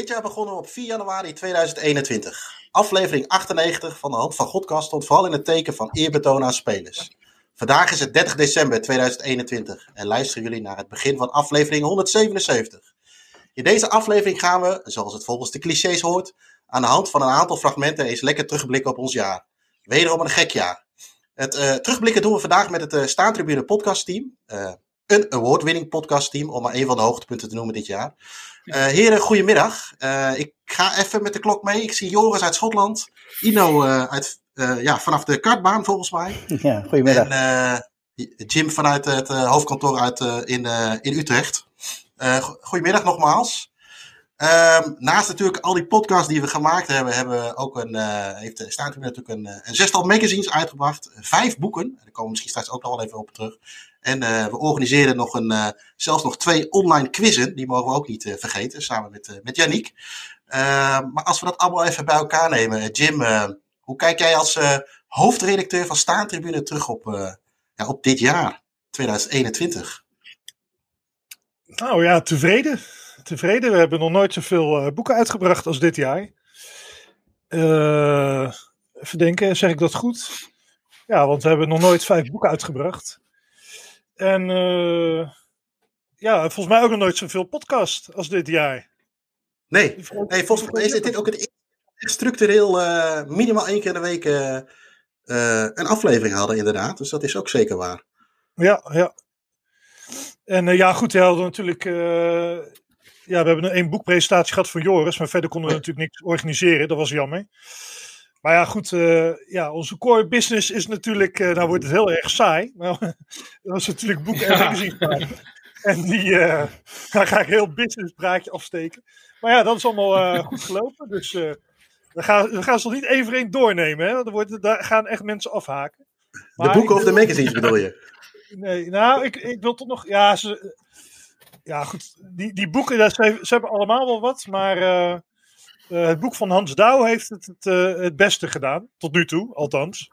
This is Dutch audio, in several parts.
Dit jaar begonnen we op 4 januari 2021. Aflevering 98 van de Hand van Godkast stond vooral in het teken van eerbetoon aan spelers. Vandaag is het 30 december 2021 en luisteren jullie naar het begin van aflevering 177. In deze aflevering gaan we, zoals het volgens de clichés hoort, aan de hand van een aantal fragmenten eens lekker terugblikken op ons jaar. Wederom een gek jaar. Het uh, terugblikken doen we vandaag met het uh, Staantribune podcastteam. Uh, een award-winning podcastteam, om maar een van de hoogtepunten te noemen dit jaar. Uh, heren, goedemiddag. Uh, ik ga even met de klok mee. Ik zie Joris uit Schotland. Ino uh, uit, ja, vanaf de kartbaan, volgens mij. Ja, goedemiddag. En Jim vanuit het hoofdkantoor uit, in, in Utrecht. goedemiddag nogmaals. Um, naast natuurlijk al die podcasts die we gemaakt hebben, hebben we ook een, heeft staat natuurlijk een, een zestal magazines uitgebracht. Vijf boeken. Daar komen we misschien straks ook nog wel even op terug. En uh, we organiseren nog een, uh, zelfs nog twee online quizzen. Die mogen we ook niet uh, vergeten, samen met, met Yannick. maar als we dat allemaal even bij elkaar nemen. Jim, hoe kijk jij als hoofdredacteur van Staantribune terug op, ja, op dit jaar, 2021? Nou ja, tevreden. Tevreden. We hebben nog nooit zoveel boeken uitgebracht als dit jaar. even denken, zeg ik dat goed? Ja, want we hebben nog nooit vijf boeken uitgebracht. En uh, ja, volgens mij ook nog nooit zoveel podcast als dit jaar. Nee, nee volgens mij is dit ook het structureel uh, minimaal één keer de week uh, een aflevering hadden, inderdaad. Dus dat is ook zeker waar. Ja, ja. En ja, goed, we hadden natuurlijk. ja, we hebben een boekpresentatie gehad van Joris, maar verder konden we natuurlijk niks organiseren. Dat was jammer. Maar ja, goed, uh, ja, onze core business is natuurlijk, uh, nou wordt het heel erg saai. Maar dat is natuurlijk boeken en magazines ja. En die, uh, daar ga ik heel business praatje afsteken. Maar ja, dat is allemaal goed gelopen. Dus we, gaan, we gaan ze nog niet één voor één doornemen. Hè? Er wordt, daar gaan echt mensen afhaken. Maar de boeken of de magazines bedoel je? Nee, nou, ik, ik wil toch nog, ja, ze, ja goed, die, die boeken, dat, ze, ze hebben allemaal wel wat, maar uh, het boek van Hans Douw heeft het het, uh, het, beste gedaan, tot nu toe, althans.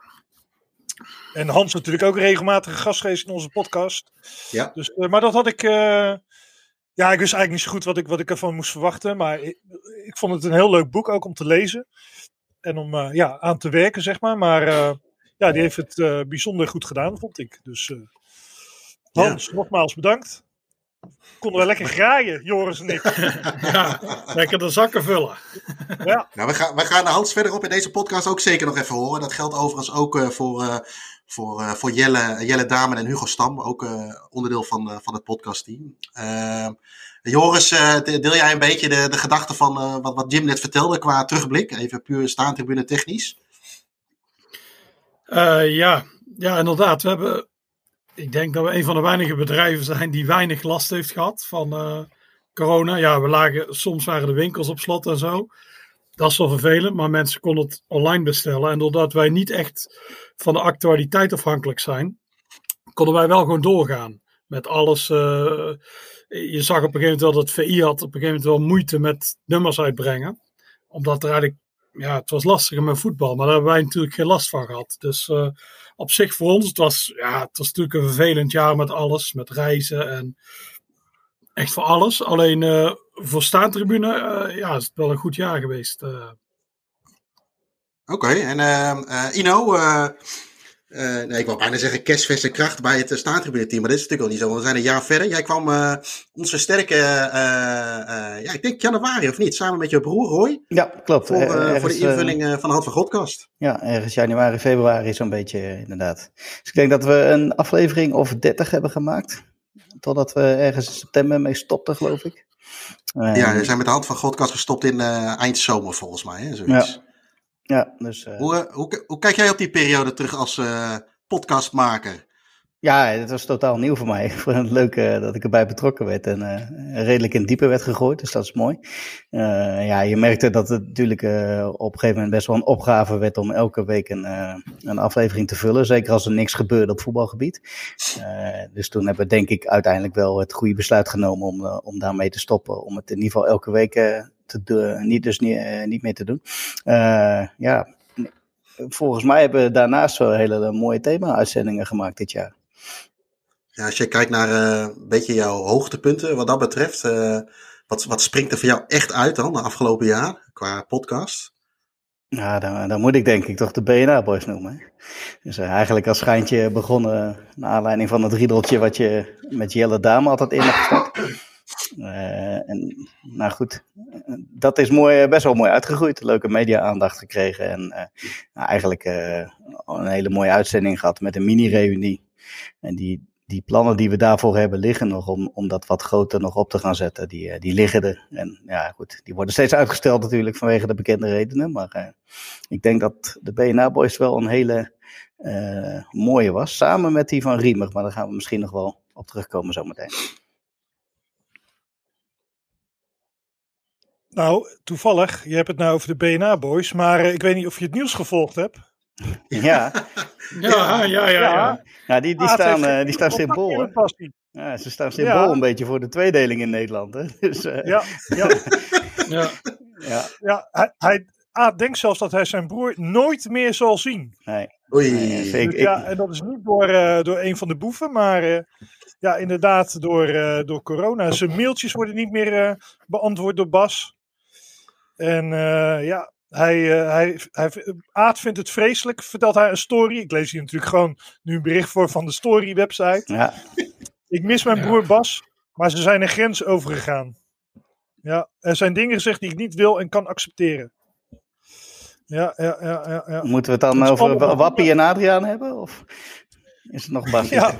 En Hans natuurlijk ook regelmatig gast geweest in onze podcast. Ja. Dus, uh, maar dat had ik. ja, ik wist eigenlijk niet zo goed wat ik, wat ik ervan moest verwachten. Maar ik, ik vond het een heel leuk boek ook om te lezen. En om ja, aan te werken, zeg maar. Maar ja, die heeft het bijzonder goed gedaan, vond ik. Dus Hans, ja. nogmaals bedankt konden we lekker graaien, Joris en ik. ja, lekker de zakken vullen. ja. Nou, we gaan, we gaan de Hans verderop in deze podcast ook zeker nog even horen. Dat geldt overigens ook uh, voor, uh, voor, uh, voor Jelle, Jelle Damen en Hugo Stam. Ook onderdeel van, van het podcastteam. Ehm, Joris, deel jij een beetje de, de gedachten van wat, wat Jim net vertelde qua terugblik? Even puur staantribune technisch. ja. ja, inderdaad. We hebben ik denk dat we een van de weinige bedrijven zijn die weinig last heeft gehad van uh, corona. Ja, we lagen, soms waren de winkels op slot en zo. Dat is wel vervelend, maar mensen konden het online bestellen. En doordat wij niet echt van de actualiteit afhankelijk zijn, konden wij wel gewoon doorgaan met alles. Uh, je zag op een gegeven moment wel dat VI had op een gegeven moment wel moeite met nummers uitbrengen. Omdat er eigenlijk, ja, het was lastiger met voetbal, maar daar hebben wij natuurlijk geen last van gehad. Dus uh, op zich voor ons, het was, ja, het was natuurlijk een vervelend jaar met alles, met reizen en echt voor alles. Alleen uh, voor staantribune uh, ja, is het wel een goed jaar geweest. Uh. Oké, en ehm, Ino, uh, nee, ik wou bijna zeggen kerstverse kracht bij het team, maar dit is natuurlijk al niet zo, want we zijn een jaar verder. Jij kwam uh, ons versterken, uh, ja, ik denk januari of niet, samen met je broer Roy. Ja, klopt. Voor, ergens, voor de invulling van de Hand van Godkast. Ja, ergens januari, februari zo'n beetje inderdaad. Dus ik denk dat we een aflevering of 30 hebben gemaakt. Totdat we ergens in september mee stopten, geloof ik. ja, we zijn met de Hand van Godkast gestopt in eind zomer volgens mij, hè, zoiets. Ja. Ja, dus, uh... hoe, hoe, hoe, kijk jij op die periode terug als uh, podcastmaker? Ja, het was totaal nieuw voor mij. Ik vond het leuk uh, dat ik erbij betrokken werd en redelijk in diepe werd gegooid, dus dat is mooi. Ja, je merkte dat het natuurlijk op een gegeven moment best wel een opgave werd om elke week een, een aflevering te vullen. Zeker als er niks gebeurde op voetbalgebied. dus toen hebben we denk ik uiteindelijk wel het goede besluit genomen om, om daarmee te stoppen. Om het in ieder geval elke week te doen, niet, dus niet, niet meer te doen. ja, volgens mij hebben we daarnaast wel hele mooie thema-uitzendingen gemaakt dit jaar. Ja, als je kijkt naar uh, een beetje jouw hoogtepunten wat dat betreft. Uh, Wat, wat springt er voor jou echt uit dan, de afgelopen jaar, qua podcast? Ja, dan, dan moet ik denk ik toch de BNA Boys noemen. hè. Dus eh, eigenlijk als schijntje begonnen naar aanleiding van het riedeltje wat je met Jelle Dame altijd in hebt gestart. Eh, en nou goed, eh, dat is mooi, best wel mooi uitgegroeid. Leuke media-aandacht gekregen en eh, nou, eigenlijk eh, een hele mooie uitzending gehad met een mini-reunie. En die, die plannen die we daarvoor hebben liggen nog om, om dat wat groter nog op te gaan zetten, die, eh, die liggen er. En ja, goed, die worden steeds uitgesteld natuurlijk vanwege de bekende redenen. Maar eh, ik denk dat de BNA Boys wel een hele eh, mooie was. Samen met die van Riemer, maar daar gaan we misschien nog wel op terugkomen zometeen. Nou, toevallig, je hebt het nou over de BNA-boys, maar eh, ik weet niet of je het nieuws gevolgd hebt. Ja, Ja, ja, ja. ja, ja die, die Ah, staan, eh, die staan symbool. Ja, ze staan symbool Ja. een beetje voor de tweedeling in Nederland. Hè? Dus, eh, Ja, ja, ja. ja, ja hij, hij Aad denkt zelfs dat hij zijn broer nooit meer zal zien. nee. Oei. Nee, Dus ik- ik- ja, en dat is niet door, eh, door een van de boeven, maar eh, ja, inderdaad door, eh, door corona. Zijn mailtjes worden niet meer eh, beantwoord door Bas. En eh, ja, hij, eh, hij, hij, Aad vindt het vreselijk, vertelt hij een story. Ik lees hier natuurlijk gewoon nu een bericht voor van de story website. Ja, Ik mis mijn broer Bas, maar ze zijn een grens overgegaan. Ja, er zijn dingen gezegd die ik niet wil en kan accepteren. Ja, ja, ja, ja. ja. moeten we het dan over allemaal- Wappie en Adriaan hebben? Of is het nog Bas? Ja.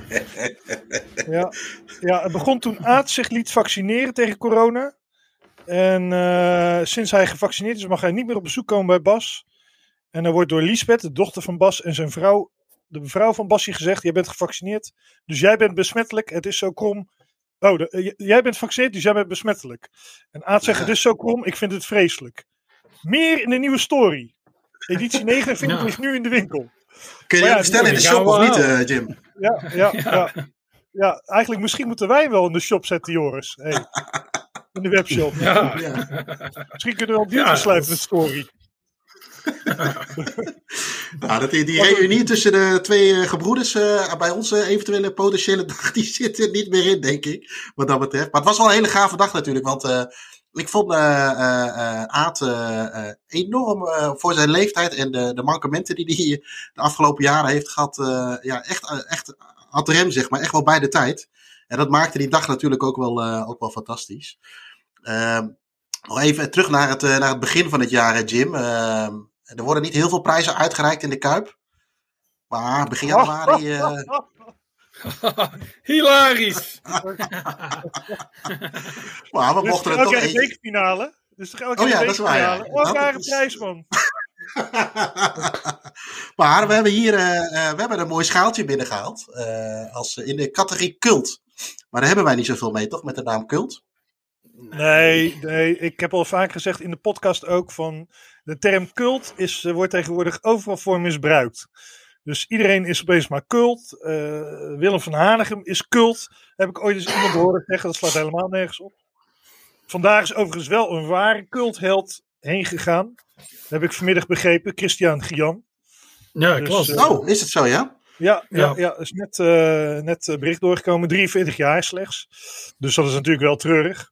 ja. ja, het begon toen Aad zich liet vaccineren tegen corona. En eh, sinds hij gevaccineerd is, mag hij niet meer op bezoek komen bij Bas. En er wordt door Liesbeth, de dochter van Bas, en zijn vrouw, de vrouw van Basje, gezegd: Jij bent gevaccineerd, dus jij bent besmettelijk. Het is zo krom. Oh, de- eh, jij bent gevaccineerd, dus jij bent besmettelijk. En Aad zegt: Ja. Het is zo krom, ik vind het vreselijk. Meer in de nieuwe story. Editie 49 Ja. ligt nu in de winkel. Kun je ja, bestellen in de shop of niet, eh, Jim? Ja, ja, ja. ja. eigenlijk misschien moeten wij wel in de shop zetten, Joris. Hey. In de webshop. Ja. Ja. Misschien kunnen we wel die Ja, besluiten met story. Nou, dat, die, die reunie tussen de twee eh, gebroeders eh, bij onze eventuele potentiële dag, die zit er niet meer in, denk ik. Wat dat betreft. Maar het was wel een hele gave dag natuurlijk, want eh, ik vond eh eh, eh, Aad enorm eh, voor zijn leeftijd en de, de mankementen die hij de afgelopen jaren heeft gehad, eh, ja, echt, echt ad rem, zeg maar, echt wel bij de tijd. En dat maakte die dag natuurlijk ook wel, eh, ook wel fantastisch. Ehm, nog even terug naar het, eh, naar het begin van het jaar, Jim. Ehm, er worden niet heel veel prijzen uitgereikt in de Kuip. Maar begin januari. eh, Hilarisch. maar we mochten er elk toch een eentje. bekerfinale. Dus toch elke Oh ja, een dat is waar, ja. Oh, is- prijs, man. maar we hebben hier eh, eh, we hebben een mooi schaaltje binnengehaald. eh, als, in de categorie cult. Maar daar hebben wij niet zoveel mee, toch? Met de naam cult. Nee, nee, ik heb al vaak gezegd in de podcast ook van de term cult is, eh, wordt tegenwoordig overal voor misbruikt. Dus iedereen is opeens maar cult. Eh, Willem van Hanegem is cult. Heb ik ooit eens iemand horen zeggen. Dat slaat helemaal nergens op. Vandaag is overigens wel een ware cultheld heen gegaan. heb ik vanmiddag begrepen. Christian Gian. Ja, Dus, klopt. eh, Oh, is het zo, ja? Ja, ja. Ja. ja, is net, eh, net eh, bericht doorgekomen. 43 jaar slechts. Dus dat is natuurlijk wel treurig.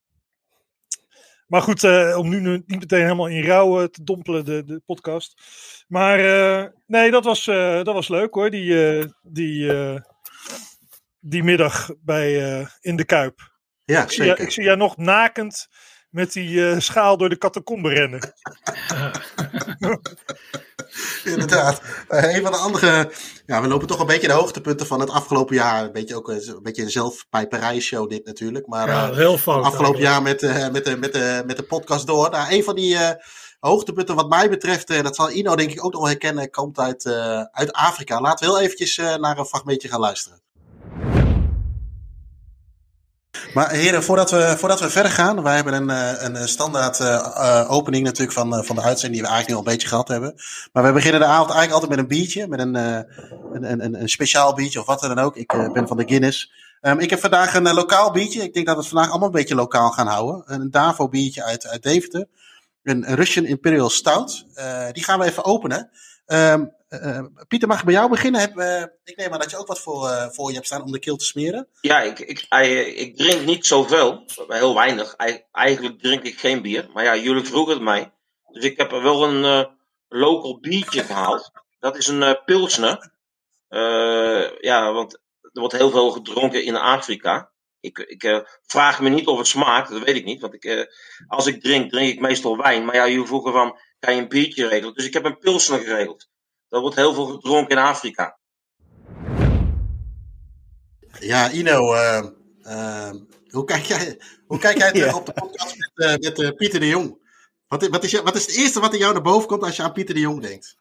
Maar goed, eh, om nu niet meteen helemaal in rouw te dompelen, de, de podcast. Maar eh, nee, dat was, eh, dat was leuk hoor. Die, eh, die, eh, die middag bij, eh, in de Kuip. Ja, Ik zie, jou- zeker. ik zie jou nog nakend met die eh, schaal door de catacombe rennen. Inderdaad. Eh, een van de andere. Ja, we lopen toch een beetje de hoogtepunten van het afgelopen jaar. Een beetje ook een, een beetje een zelfpijperijshow, dit natuurlijk. Maar Ja, eh, heel fout. afgelopen eigenlijk. jaar met, eh, met, de, met, de, met de podcast door. Nou, een van die eh, hoogtepunten wat mij betreft, eh, dat zal Ino denk ik ook nog wel herkennen, komt uit, eh, uit Afrika. Laten we heel eventjes eh, naar een fragmentje gaan luisteren. Maar heren, voordat we, voordat we verder gaan, wij hebben een, eh, een eh, standaard eh, opening natuurlijk van, van de uitzending die we eigenlijk nu al een beetje gehad hebben. Maar we beginnen de avond eigenlijk altijd met een biertje, met een, een, een, een, speciaal biertje of wat dan ook. Ik ben van de Guinness. Ehm, ik heb vandaag een lokaal biertje. Ik denk dat we het vandaag allemaal een beetje lokaal gaan houden. Een Davo biertje uit, uit Deventer. Een Russian Imperial Stout. Die gaan we even openen. Ehm, uh, Pieter, mag ik bij jou beginnen? Heb, ik neem aan dat je ook wat voor, voor je hebt staan om de keel te smeren. Ja, ik, ik, ik drink niet zoveel, heel weinig. Eigenlijk drink ik geen bier. Maar ja, jullie vroegen het mij. Dus ik heb wel een local biertje gehaald. Dat is een pilsner. ja, want er wordt heel veel gedronken in Afrika. Ik, ik vraag me niet of het smaakt, dat weet ik niet. Want ik, als ik drink, drink ik meestal wijn. Maar ja, je vroegen van, kan je een biertje regelen? Dus ik heb een pilsner geregeld. Dat wordt heel veel gedronken in Afrika. Ja, Ino, uh, hoe, kijk jij, hoe kijk jij terug op de podcast met, met Pieter de Jong? Wat, wat, is, wat is het eerste wat in jou naar boven komt als je aan Pieter de Jong denkt?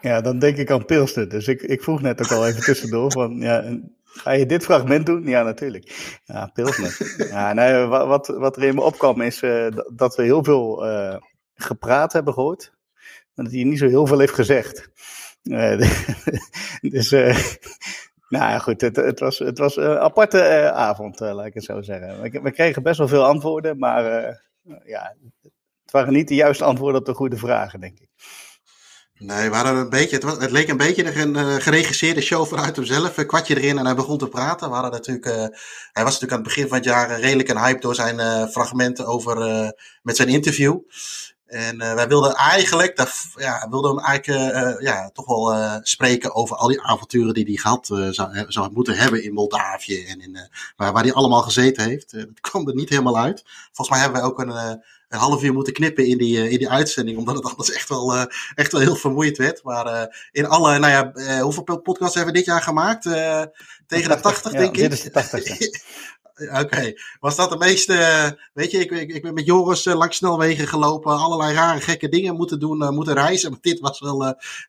Ja, dan denk ik aan Pilsner. Dus ik, ik vroeg net ook al even tussendoor van, ja, Ga je dit fragment doen? Ja, natuurlijk. Ja, Pilsner. ja, nee, wat, wat er in me opkwam is uh, dat we heel veel uh, gepraat hebben gehoord. Dat hij niet zo heel veel heeft gezegd. Uh, dus, nou ja, goed. Het, het, was, het was een aparte avond, laat ik het zo zeggen. We, we, kregen best wel veel antwoorden, maar ja, het waren niet de juiste antwoorden op de goede vragen, denk ik. Nee, we een beetje, het, leek een beetje een geregisseerde show vanuit hemzelf. Een kwartje erin en hij begon te praten. We hadden natuurlijk, hij was natuurlijk aan het begin van het jaar redelijk een hype door zijn fragmenten over, met zijn interview. En wij wilden eigenlijk, ja, wilden hem eigenlijk ja, toch wel spreken over al die avonturen die hij gehad zou, zou moeten hebben in Moldavië. En in, waar, waar hij allemaal gezeten heeft. dat kwam er niet helemaal uit. Volgens mij hebben wij ook een een half uur moeten knippen in die, eh, in die uitzending. Omdat het anders echt wel, echt wel heel vermoeiend werd. Maar in alle, nou ja, hoeveel podcasts hebben we dit jaar gemaakt? tegen de 80, denk ik. Dit is de 80. Oké, was dat de meeste. Weet je, ik, ik, ik ben met Joris langs snelwegen gelopen, allerlei rare gekke dingen moeten doen, moeten reizen. Maar dit was wel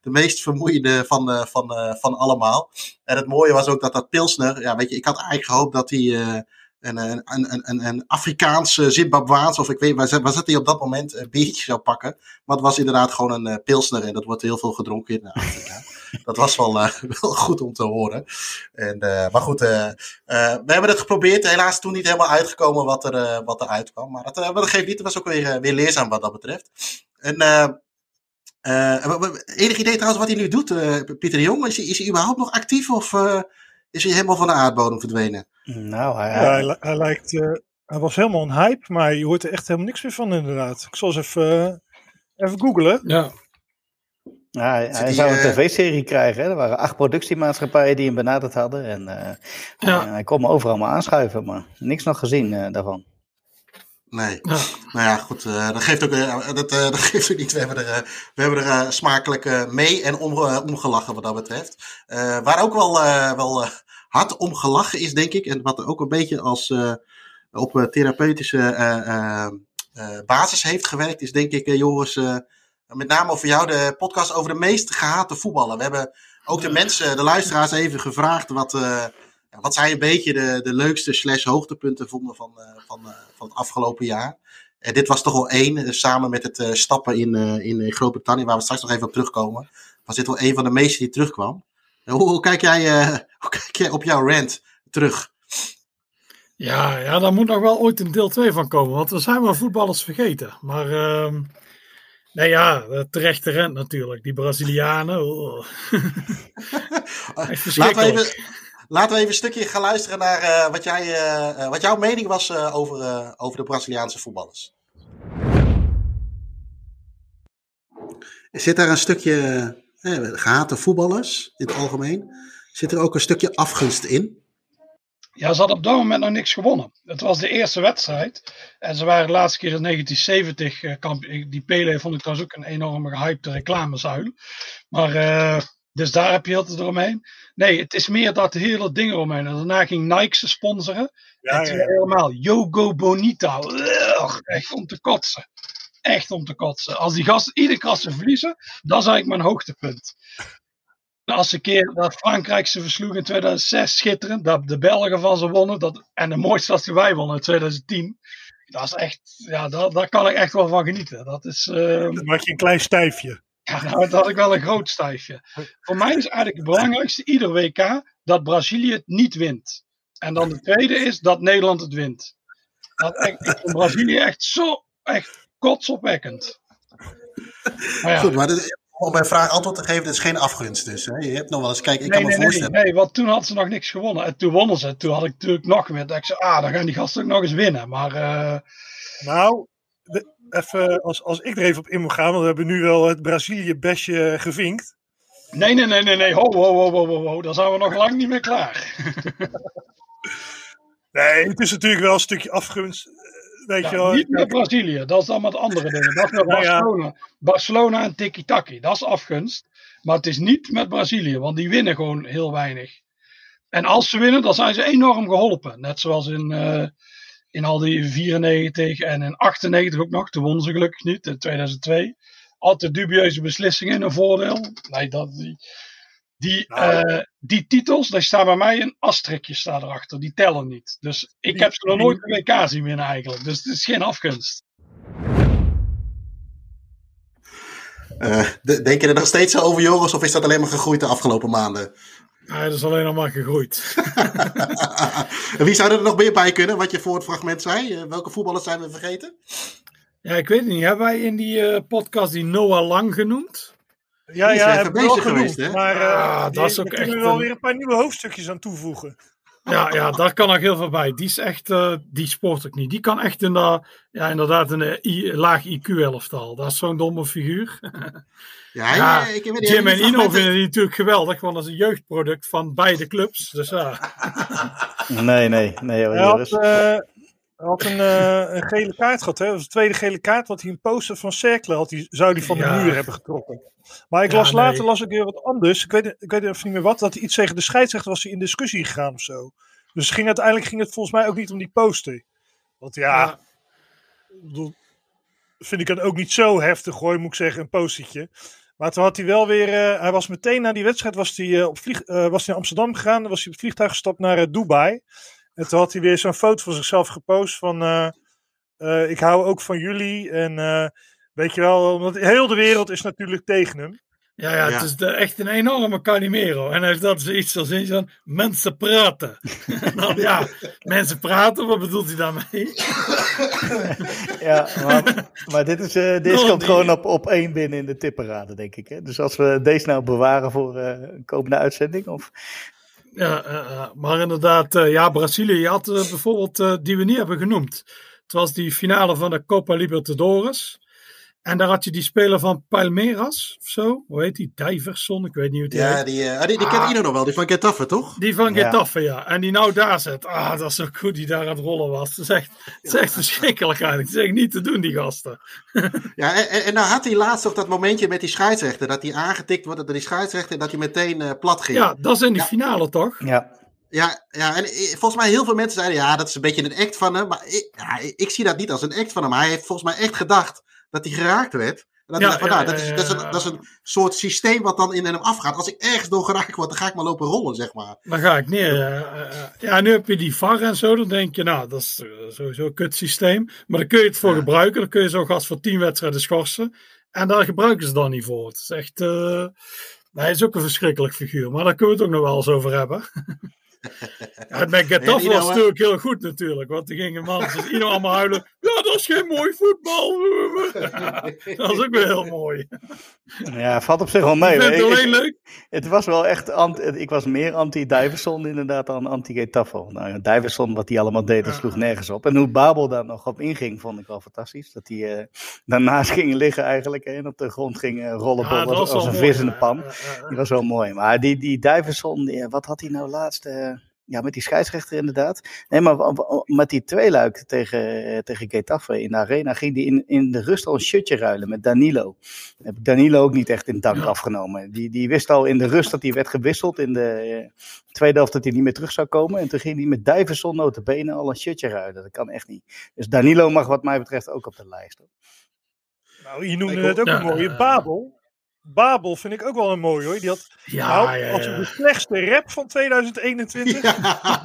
de meest vermoeiende van, van, van allemaal. En het mooie was ook dat dat Pilsner, ja, weet je, ik had eigenlijk gehoopt dat hij een, een, een, een, Afrikaanse Zimbabwaans, of ik weet waar, waar zat hij op dat moment, een biertje zou pakken. Maar het was inderdaad gewoon een pilsner en dat wordt heel veel gedronken in Afrika. Dat was wel, uh, wel goed om te horen. En, uh, maar goed, we hebben het geprobeerd. Helaas toen niet helemaal uitgekomen wat er, wat er uitkwam. Maar dat, dat geeft niet, het was ook weer, weer leerzaam wat dat betreft. En enig idee trouwens wat hij nu doet, Pieter de Jong? Is hij, is hij überhaupt nog actief of is hij helemaal van de aardbodem verdwenen? Nou, hij, ja, hij, lijkt, uh, hij was helemaal een hype, maar je hoort er echt helemaal niks meer van inderdaad. Ik zal eens even, uh, even googlen. Ja. Ja, hij, hij zou een eh, tv-serie krijgen. Hè? Er waren acht productiemaatschappijen die hem benaderd hadden. En ja. hij kon me overal maar aanschuiven, maar niks nog gezien daarvan. Nee. Ja. Nou ja, goed. Uh, dat, geeft ook, uh, dat, uh, dat geeft ook niet. We hebben er, we hebben er smakelijk mee en om, omgelachen wat dat betreft. waar ook wel, wel hard om gelachen is, denk ik. En wat ook een beetje als uh, op therapeutische uh, basis heeft gewerkt, is denk ik, Joris, met name over jou de podcast over de meest gehate voetballen. We hebben ook de mensen, de luisteraars even gevraagd wat, wat zij een beetje de, de leukste slash hoogtepunten vonden van, van, van het afgelopen jaar. En dit was toch wel één, samen met het stappen in, in Groot-Brittannië, waar we straks nog even op terugkomen. Was dit wel een van de meeste die terugkwam. Hoe, hoe, kijk jij, hoe kijk jij op jouw rant terug? Ja, ja, daar moet nog wel ooit een deel 2 van komen, want we zijn wel voetballers vergeten. Maar nee ja, terechte rent natuurlijk. Die Brazilianen. Oh. laten, we even, laten we even een stukje gaan luisteren naar uh, wat, jij, uh, wat jouw mening was over, over de Braziliaanse voetballers. Zit daar een stukje eh, gehate voetballers in het algemeen. Zit er ook een stukje afgunst in? Ja, ze hadden op dat moment nog niks gewonnen. Het was de eerste wedstrijd. En ze waren de laatste keer in 1970 uh, kampioen. Die Pele vond ik trouwens ook een enorme gehypte reclamezuil. Maar, uh, dus daar heb je altijd eromheen. Nee, het is meer dat hele ding eromheen. En daarna ging Nike ze sponsoren. Ja, en ja, ja. helemaal Yogo Bonita. Echt om te kotsen echt om te kotsen. Als die gasten iedere ze verliezen, dat is eigenlijk mijn hoogtepunt. Als ze keer dat Frankrijk ze versloeg in 2006, schitterend. Dat de Belgen van ze wonnen. Dat, en de mooiste was die wij wonnen in 2010. Dat is echt, ja, dat, daar kan ik echt wel van genieten. Dat is. Uh, Dan maak je een klein stijfje. Ja, nou, dat had ik wel een groot stijfje. Voor mij is eigenlijk het belangrijkste ieder WK dat Brazilië het niet wint. En dan de tweede is dat Nederland het wint. Dat echt, ik vind Brazilië echt zo echt kotsopwekkend. Maar ja. Goed, maar om mijn vraag antwoord te geven, het is geen afgunst dus. Hè? Je hebt nog wel eens, kijk, ik nee, kan me nee, nee, voorstellen. nee, want toen had ze nog niks gewonnen. En toen wonnen ze. Toen had ik natuurlijk nog weer. Dat ik zei, ah, dan gaan die gasten ook nog eens winnen. Maar eh, Nou, de- even als, als ik er even op in moet gaan, want we hebben nu wel het Brazilië-besje gevinkt. nee, nee, nee, nee, nee. Ho, ho, ho, ho, ho, ho. Dan zijn we nog lang niet meer klaar. Nee, het is natuurlijk wel een stukje afgunst. Weet Ja, je wel. niet met Brazilië, dat is dan met andere dingen. Dat is met Ja, ja. Barcelona. Barcelona en Tiki-Taki, dat is afgunst. Maar het is niet met Brazilië, want die winnen gewoon heel weinig. En als ze winnen, dan zijn ze enorm geholpen. Net zoals in, eh, in al die 94 en in 98 ook nog. Toen wonnen ze gelukkig niet, in 2002. Altijd dubieuze beslissingen in een voordeel. Nee, dat, die, die, Nou. eh, die titels, daar staat bij mij een asterikje staat erachter. Die tellen niet. Dus ik Die- heb ze nog nooit een WK zien winnen eigenlijk. Dus het is geen afgunst. Eh, de- denk je er nog steeds over, Joris, of is dat alleen maar gegroeid de afgelopen maanden? Hij is alleen nog maar gegroeid. En Wie zou er nog meer bij kunnen, wat je voor het fragment zei? Eh, welke voetballers zijn we vergeten? Ja, ik weet het niet. Hebben wij in die eh, podcast die Noah Lang genoemd? Ja, ja, even hebben we wel bezig genoemd, geweest, hè? Maar eh, Ah, dat is ook daar kunnen echt we wel een- weer een paar nieuwe hoofdstukjes aan toevoegen. Ja, ja, daar kan nog heel veel bij. Die is echt, eh, die sport ik niet. Die kan echt in de, ja, inderdaad een I- laag IQ-elftal. Dat is zo'n domme figuur. Ja, Ja, ja, ik. Jim die en Ino vinden die natuurlijk geweldig, want dat is een jeugdproduct van beide clubs. Dus ja, Nee, nee, nee, hoor, Hij had, hij had een, eh, een gele kaart gehad. Hè? Dat was de tweede gele kaart. Want hij een poster van Cercle had. Die, zou die van Ja. de muur hebben getrokken. Maar ik Ja, las later las ik weer wat anders. Ik weet, ik weet even niet meer wat. Dat hij iets tegen de scheidsrechter was hij in discussie gegaan of zo. Dus ging, uiteindelijk ging het volgens mij ook niet om die poster. Want ja, Ja. ik bedoel, vind ik het ook niet zo heftig hoor, moet ik zeggen, een postertje. Maar toen had hij wel weer, eh, hij was meteen na die wedstrijd, was hij, eh, op vlieg, was hij naar Amsterdam gegaan. Dan was hij op het vliegtuig gestapt naar Dubai. En toen had hij weer zo'n foto van zichzelf gepost van, eh, eh, ik hou ook van jullie. En eh, weet je wel, want heel de wereld is natuurlijk tegen hem. ja, ja, Ja. het is de- echt een enorme Calimero. En hij heeft dat zoiets als in van mensen praten. Dan, ja, mensen praten, wat bedoelt hij daarmee? Ja, maar, maar dit, is, eh dit komt gewoon op, op één binnen in de tipperade, denk ik. Hè? Dus als we deze nou bewaren voor eh, een komende uitzending, of... Ja, maar inderdaad, eh, ja, Brazilië, had eh, bijvoorbeeld, eh, die we niet hebben genoemd. Het was die finale van de Copa Libertadores. En daar had je die speler van Palmeiras, of zo. Hoe heet die? Diverson, ik weet niet hoe die Ja, heet. die, eh, ah, die, die kent Ah. Ino nog wel, die van Getafe, toch? Die van Ja. Getafe, ja. En die nou daar zit. Ah, dat is ook goed die daar aan het rollen was. Het is echt, het is echt verschrikkelijk eigenlijk. Het is echt niet te doen, die gasten. Ja, en, en, en nou had hij laatst ook dat momentje met die scheidsrechter, dat hij aangetikt wordt door die scheidsrechter en dat hij meteen eh, plat ging. Ja, dat is in die Ja. finale toch? Ja, Ja, ja, en eh, volgens mij heel veel mensen zeiden, ja, dat is een beetje een act van hem. Maar ik, ja, ik- ik zie dat niet als een act van hem. Hij heeft volgens mij echt gedacht dat hij geraakt werd. En dat Ja, ja, nou, dat, is, ja, dat, is een, ja. dat is een soort systeem wat dan in hem afgaat. Als ik ergens door geraakt word, dan ga ik maar lopen rollen, zeg maar. Dan ga ik neer. eh, eh, eh. ja, nu heb je die VAR en zo. Dan denk je, nou, dat is sowieso een kut systeem. Maar dan kun je het voor Ja. gebruiken. Dan kun je zo'n gast voor tien wedstrijden schorsen. En daar gebruiken ze dan niet voor. Het is echt... hij is ook een verschrikkelijk figuur. Maar daar kunnen we het ook nog wel eens over hebben. ja, met Getafe was het natuurlijk heel goed natuurlijk. Want die gingen man, dus Ino allemaal huilen. Ja, dat is geen mooi voetbal. dat is ook weer heel mooi. ja valt op zich wel Ik mee. vind het alleen Ik- leuk. Het was wel echt, anti, ik was meer anti-Diverson inderdaad dan anti-Getafe. Nou, ja, Diverson, wat hij allemaal deed, dat sloeg nergens op. En hoe Babel daar nog op inging, vond ik wel fantastisch. Dat hij eh, daarnaast ging liggen eigenlijk en op de grond ging eh, rollen Ja, dat als, was een mooi, vis in de pan. ja, ja, ja. Die was wel mooi. Maar die, die Diverson, die, wat had hij nou laatst? eh, ja, met die scheidsrechter inderdaad. Nee, maar met die tweeluik tegen, eh, tegen Getafe in de arena ging die in, in de rust al een shirtje ruilen met Danilo. Heb ik Danilo ook niet echt in dank Ja. afgenomen. Die, die wist al in de rust dat hij werd gewisseld. In de eh, tweede helft dat hij niet meer terug zou komen. En toen ging hij met Diverson notabene al een shirtje ruilen. Dat kan echt niet. Dus Danilo mag wat mij betreft ook op de lijst. hoor. Nou, je noemde het ook ja, een mooie. Babel. Babel vind ik ook wel een mooie hoor. Die had Ja, nou, ja, als de slechtste rap van 2021.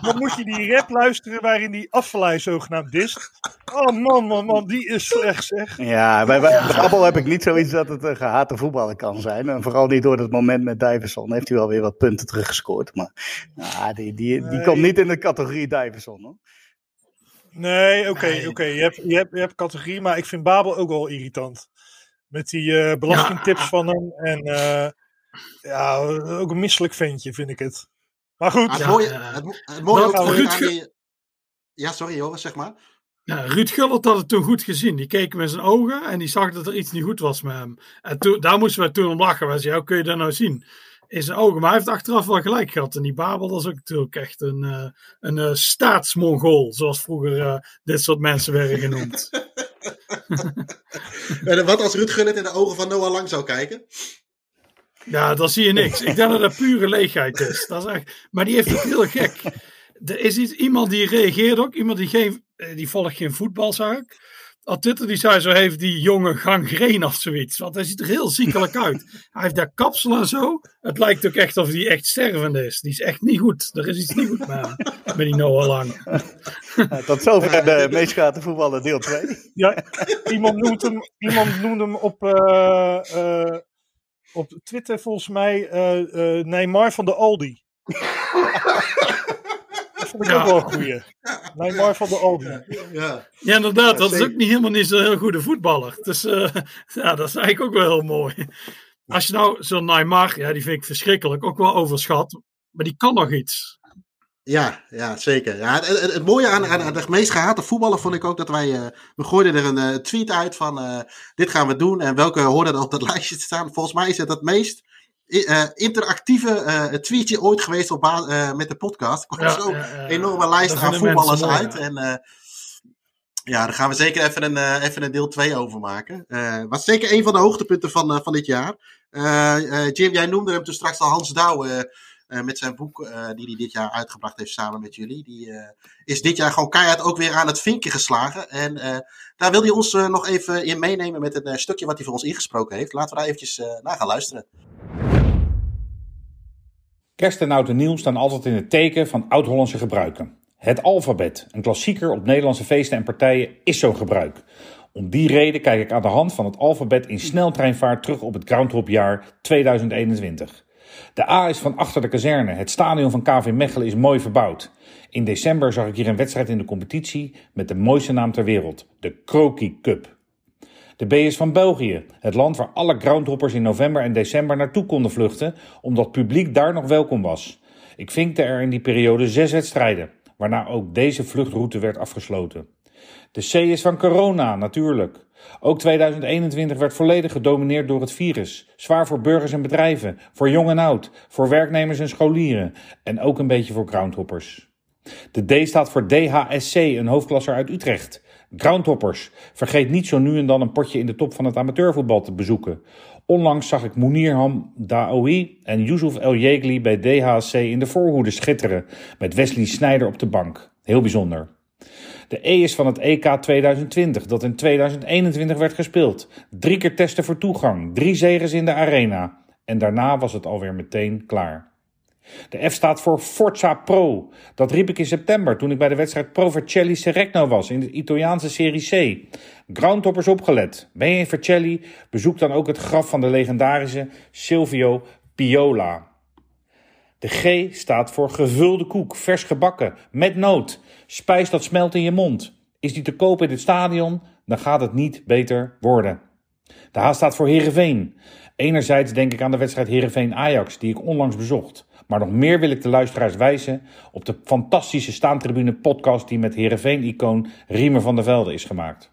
Dan moet je die rap luisteren waarin die afvallei zogenaamd dist. Oh man, man, man, die is slecht zeg. Ja, bij, bij Babbel heb ik niet zoiets dat het een gehate voetballer kan zijn. En vooral niet door dat moment met Diverson. Heeft hij wel weer wat punten teruggescoord. Maar ja, die, die, die Nee. komt niet in de categorie Diverson. Hoor. Nee, oké, oké. Je, hebt, je, hebt, je hebt categorie, maar ik vind Babel ook wel irritant. Met die eh, belastingtips van hem. En eh, ja, ook een misselijk ventje vind ik het. Maar goed. Ah, het mooie, ja. het, mo- het mooie Wat ook Ruud die... Ja, sorry Joris, zeg maar. Ja, Ruud Gullert had het toen goed gezien. Die keek in zijn ogen en die zag dat er iets niet goed was met hem. En toen, daar moesten we toen om lachen. Wij zeiden, hoe kun je dat nou zien? In zijn ogen. Maar hij heeft achteraf wel gelijk gehad. En die Babel, is ook natuurlijk echt een, eh een eh, staatsmongool. Zoals vroeger eh, dit soort mensen werden genoemd. Wat als Ruud Gullit in de ogen van Noah Lang zou kijken? Ja, dan zie je niks. Ik denk dat dat pure leegheid is. Dat is echt, maar die heeft het heel gek. Er is iets, iemand die reageert ook. Iemand die, geen, die volgt geen voetbal, zag ik. Op Twitter die zei, zo heeft die jonge gangreen of zoiets. Want hij ziet er heel ziekelijk uit. Hij heeft daar kapsel en zo. Het lijkt ook echt of hij echt stervend is. Die is echt niet goed. Er is iets niet goed met hem. Met die Noah Lang. Tot zover de meest gehate voetballer deel 2. Ja, iemand, noemt hem, iemand noemde hem op, eh, eh, op Twitter volgens mij eh, eh, Neymar van de Aldi. Vond ik Ja. ook wel een goeie. Neymar van de Aldi. Ja. Ja, inderdaad. Dat is ook niet helemaal niet zo'n heel goede voetballer. Dus eh, ja, dat is eigenlijk ook wel heel mooi. Als je nou zo'n Neymar, ja, die vind ik verschrikkelijk. Ook wel overschat. Maar die kan nog iets. Ja, ja, zeker. Ja, het, het, het mooie aan, aan, aan de meest gehate voetballer vond ik ook dat wij... eh, we gooiden er een eh, tweet uit van... eh, dit gaan we doen en welke hoorden er op dat lijstje te staan. Volgens mij is het het meest i- eh, interactieve eh, tweetje ooit geweest op eh, met de podcast. Er kwam Ja, zo enorme lijst aan voetballers mooi, uit. ja. En eh, ja, daar gaan we zeker even een, eh, even een deel 2 over maken. Eh was zeker een van de hoogtepunten van, eh, van dit jaar. Eh, eh, Jim, jij noemde hem toen straks al Hans Douw. eh, eh, met zijn boek eh, die hij dit jaar uitgebracht heeft samen met jullie. Die eh, is dit jaar gewoon keihard ook weer aan het vinkje geslagen. En eh, daar wil hij ons eh, nog even in meenemen met een eh, stukje wat hij voor ons ingesproken heeft. Laten we daar eventjes eh, naar gaan luisteren. Kerst en nieuw staan altijd in het teken van oud-Hollandse gebruiken. Het alfabet, een klassieker op Nederlandse feesten en partijen, is zo'n gebruik. Om die reden kijk ik aan de hand van het alfabet in sneltreinvaart terug op het Groundhopjaar 2021. De A is van achter de kazerne. Het stadion van KV Mechelen is mooi verbouwd. In december zag ik hier een wedstrijd in de competitie met de mooiste naam ter wereld, de Croquis Cup. De B is van België, het land waar alle groundhoppers in november en december naartoe konden vluchten, omdat publiek daar nog welkom was. Ik vinkte er in die periode zes wedstrijden, waarna ook deze vluchtroute werd afgesloten. De C is van corona, natuurlijk. Ook 2021 werd volledig gedomineerd door het virus. Zwaar voor burgers en bedrijven, voor jong en oud, voor werknemers en scholieren en ook een beetje voor groundhoppers. De D staat voor DHSC, een hoofdklasser uit Utrecht. Groundhoppers. Vergeet niet zo nu en dan een potje in de top van het amateurvoetbal te bezoeken. Onlangs zag ik Mounirham Daoui en Yusuf El Jegli bij DHSC in de voorhoede schitteren, met Wesley Snijder op de bank. Heel bijzonder. De E is van het EK 2020, dat in 2021 werd gespeeld. Drie keer testen voor toegang, drie zegens in de arena. En daarna was het alweer meteen klaar. De F staat voor Forza Pro. Dat riep ik in september toen ik bij de wedstrijd Pro Vercelli Seregno was in de Italiaanse Serie C. Groundtoppers opgelet. Ben je in Vercelli? Bezoek dan ook het graf van de legendarische Silvio Piola. De G staat voor gevulde koek, vers gebakken, met noot. Spijs dat smelt in je mond. Is die te koop in het stadion? Dan gaat het niet beter worden. De H staat voor Heerenveen. Enerzijds denk ik aan de wedstrijd Heerenveen-Ajax, die ik onlangs bezocht. Maar nog meer wil ik de luisteraars wijzen op de fantastische Staantribune podcast die met Heerenveen-icoon Riemer van der Velde is gemaakt.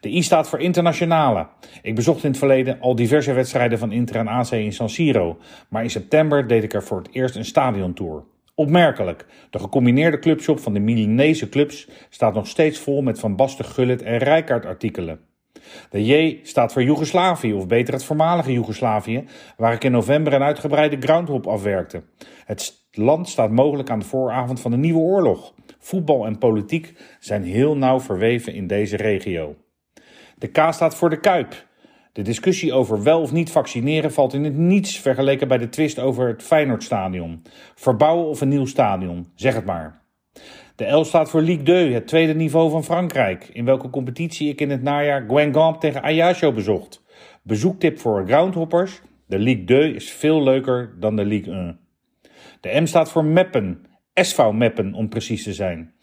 De I staat voor internationale. Ik bezocht in het verleden al diverse wedstrijden van Inter en AC in San Siro, maar in september deed ik er voor het eerst een stadiontour. Opmerkelijk, de gecombineerde clubshop van de Milanese clubs staat nog steeds vol met Van Basten, Gullit en Rijkaard artikelen. De J staat voor Joegoslavië, of beter het voormalige Joegoslavië, waar ik in november een uitgebreide groundhop afwerkte. Het land staat mogelijk aan de vooravond van een nieuwe oorlog. Voetbal en politiek zijn heel nauw verweven in deze regio. De K staat voor de Kuip. De discussie over wel of niet vaccineren valt in het niets vergeleken bij de twist over het Feyenoordstadion. Verbouwen of een nieuw stadion, zeg het maar. De L staat voor Ligue 2, het tweede niveau van Frankrijk, in welke competitie ik in het najaar Guingamp tegen Ajaccio bezocht. Bezoektip voor groundhoppers, de Ligue 2 is veel leuker dan de Ligue 1. De M staat voor Meppen, SV Meppen om precies te zijn.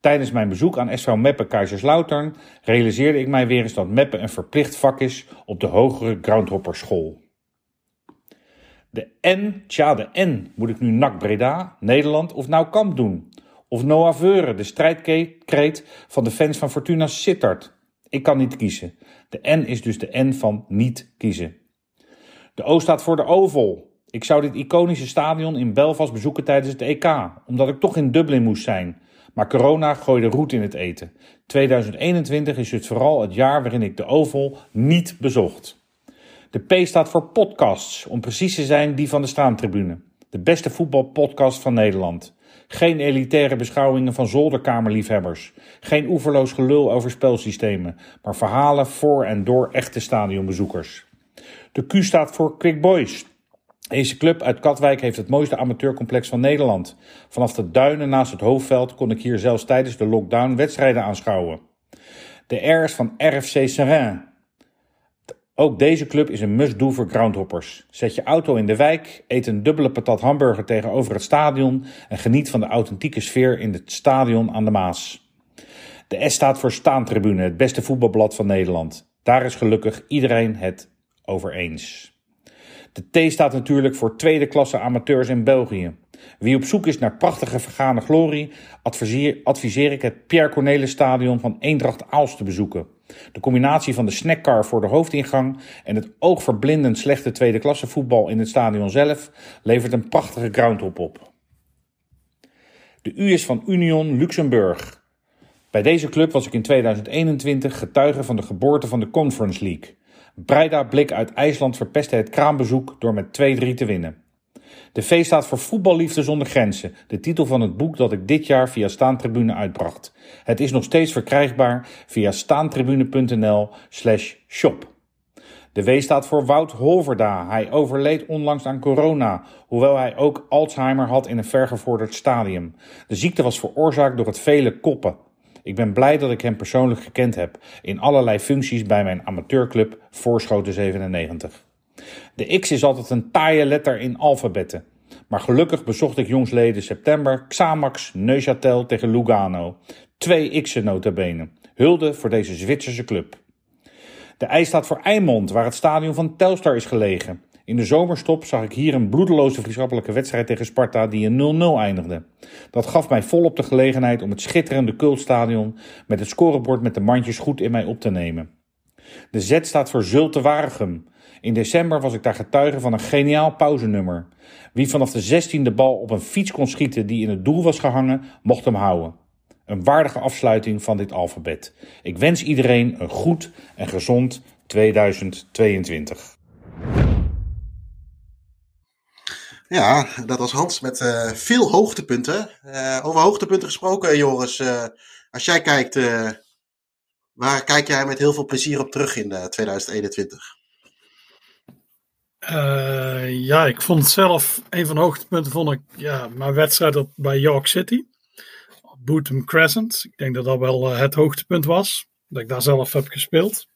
Tijdens mijn bezoek aan SV Meppen Kaiserslautern realiseerde ik mij weer eens dat Meppen een verplicht vak is op de hogere groundhopperschool. De N, tja de N, moet ik nu NAC Breda, Nederland of nou Kamp doen? Of Noah Veuren, de strijdkreet van de fans van Fortuna Sittard? Ik kan niet kiezen. De N is dus de N van niet kiezen. De O staat voor de Oval. Ik zou dit iconische stadion in Belfast bezoeken tijdens het EK, omdat ik toch in Dublin moest zijn. Maar corona gooide roet in het eten. 2021 is dus vooral het jaar waarin ik de Oval niet bezocht. De P staat voor podcasts, om precies te zijn die van de Staantribune. De beste voetbalpodcast van Nederland. Geen elitaire beschouwingen van zolderkamerliefhebbers. Geen oeverloos gelul over spelsystemen, maar verhalen voor en door echte stadionbezoekers. De Q staat voor Quick Boys. Deze club uit Katwijk heeft het mooiste amateurcomplex van Nederland. Vanaf de duinen naast het hoofdveld kon ik hier zelfs tijdens de lockdown wedstrijden aanschouwen. De R's van RFC Serrain. Ook deze club is een must-do voor groundhoppers. Zet je auto in de wijk, eet een dubbele patat hamburger tegenover het stadion en geniet van de authentieke sfeer in het stadion aan de Maas. De S staat voor Staantribune, het beste voetbalblad van Nederland. Daar is gelukkig iedereen het over eens. De T staat natuurlijk voor tweede klasse amateurs in België. Wie op zoek is naar prachtige vergane glorie, adviseer, ik het Pierre Cornelis Stadion van Eendracht Aals te bezoeken. De combinatie van de snackcar voor de hoofdingang en het oogverblindend slechte tweede klasse voetbal in het stadion zelf levert een prachtige groundhop op. De U is van Union Luxemburg. Bij deze club was ik in 2021 getuige van de geboorte van de Conference League. Breida Blik uit IJsland verpestte het kraambezoek door met 2-3 te winnen. De V staat voor Voetballiefde zonder grenzen, de titel van het boek dat ik dit jaar via Staantribune uitbracht. Het is nog steeds verkrijgbaar via staantribune.nl slash shop. De W staat voor Wout Holverda. Hij overleed onlangs aan corona, hoewel hij ook Alzheimer had in een vergevorderd stadium. De ziekte was veroorzaakt door het vele koppen. Ik ben blij dat ik hem persoonlijk gekend heb in allerlei functies bij mijn amateurclub Voorschoten 97. De X is altijd een taaie letter in alfabetten. Maar gelukkig bezocht ik jongsleden september Xamax Neuchâtel tegen Lugano. Twee X'en notabene. Hulde voor deze Zwitserse club. De I staat voor Eimond, waar het stadion van Telstar is gelegen. In de zomerstop zag ik hier een bloedeloze vriendschappelijke wedstrijd tegen Sparta die in 0-0 eindigde. Dat gaf mij volop de gelegenheid om het schitterende cultstadion met het scorebord met de mandjes goed in mij op te nemen. De Z staat voor Zulte Waregem. In december was ik daar getuige van een geniaal pauzenummer. Wie vanaf de 16e bal op een fiets kon schieten die in het doel was gehangen, mocht hem houden. Een waardige afsluiting van dit alfabet. Ik wens iedereen een goed en gezond 2022. Ja, dat was Hans met uh, veel hoogtepunten. Uh, over hoogtepunten gesproken, Joris. Uh, als jij kijkt, waar kijk jij met heel veel plezier op terug in 2021? Ja, ik vond zelf, een van de hoogtepunten vond ik ja, mijn wedstrijd op, bij York City. Op Bootham Crescent. Ik denk dat dat wel het hoogtepunt was. Dat ik daar zelf heb gespeeld.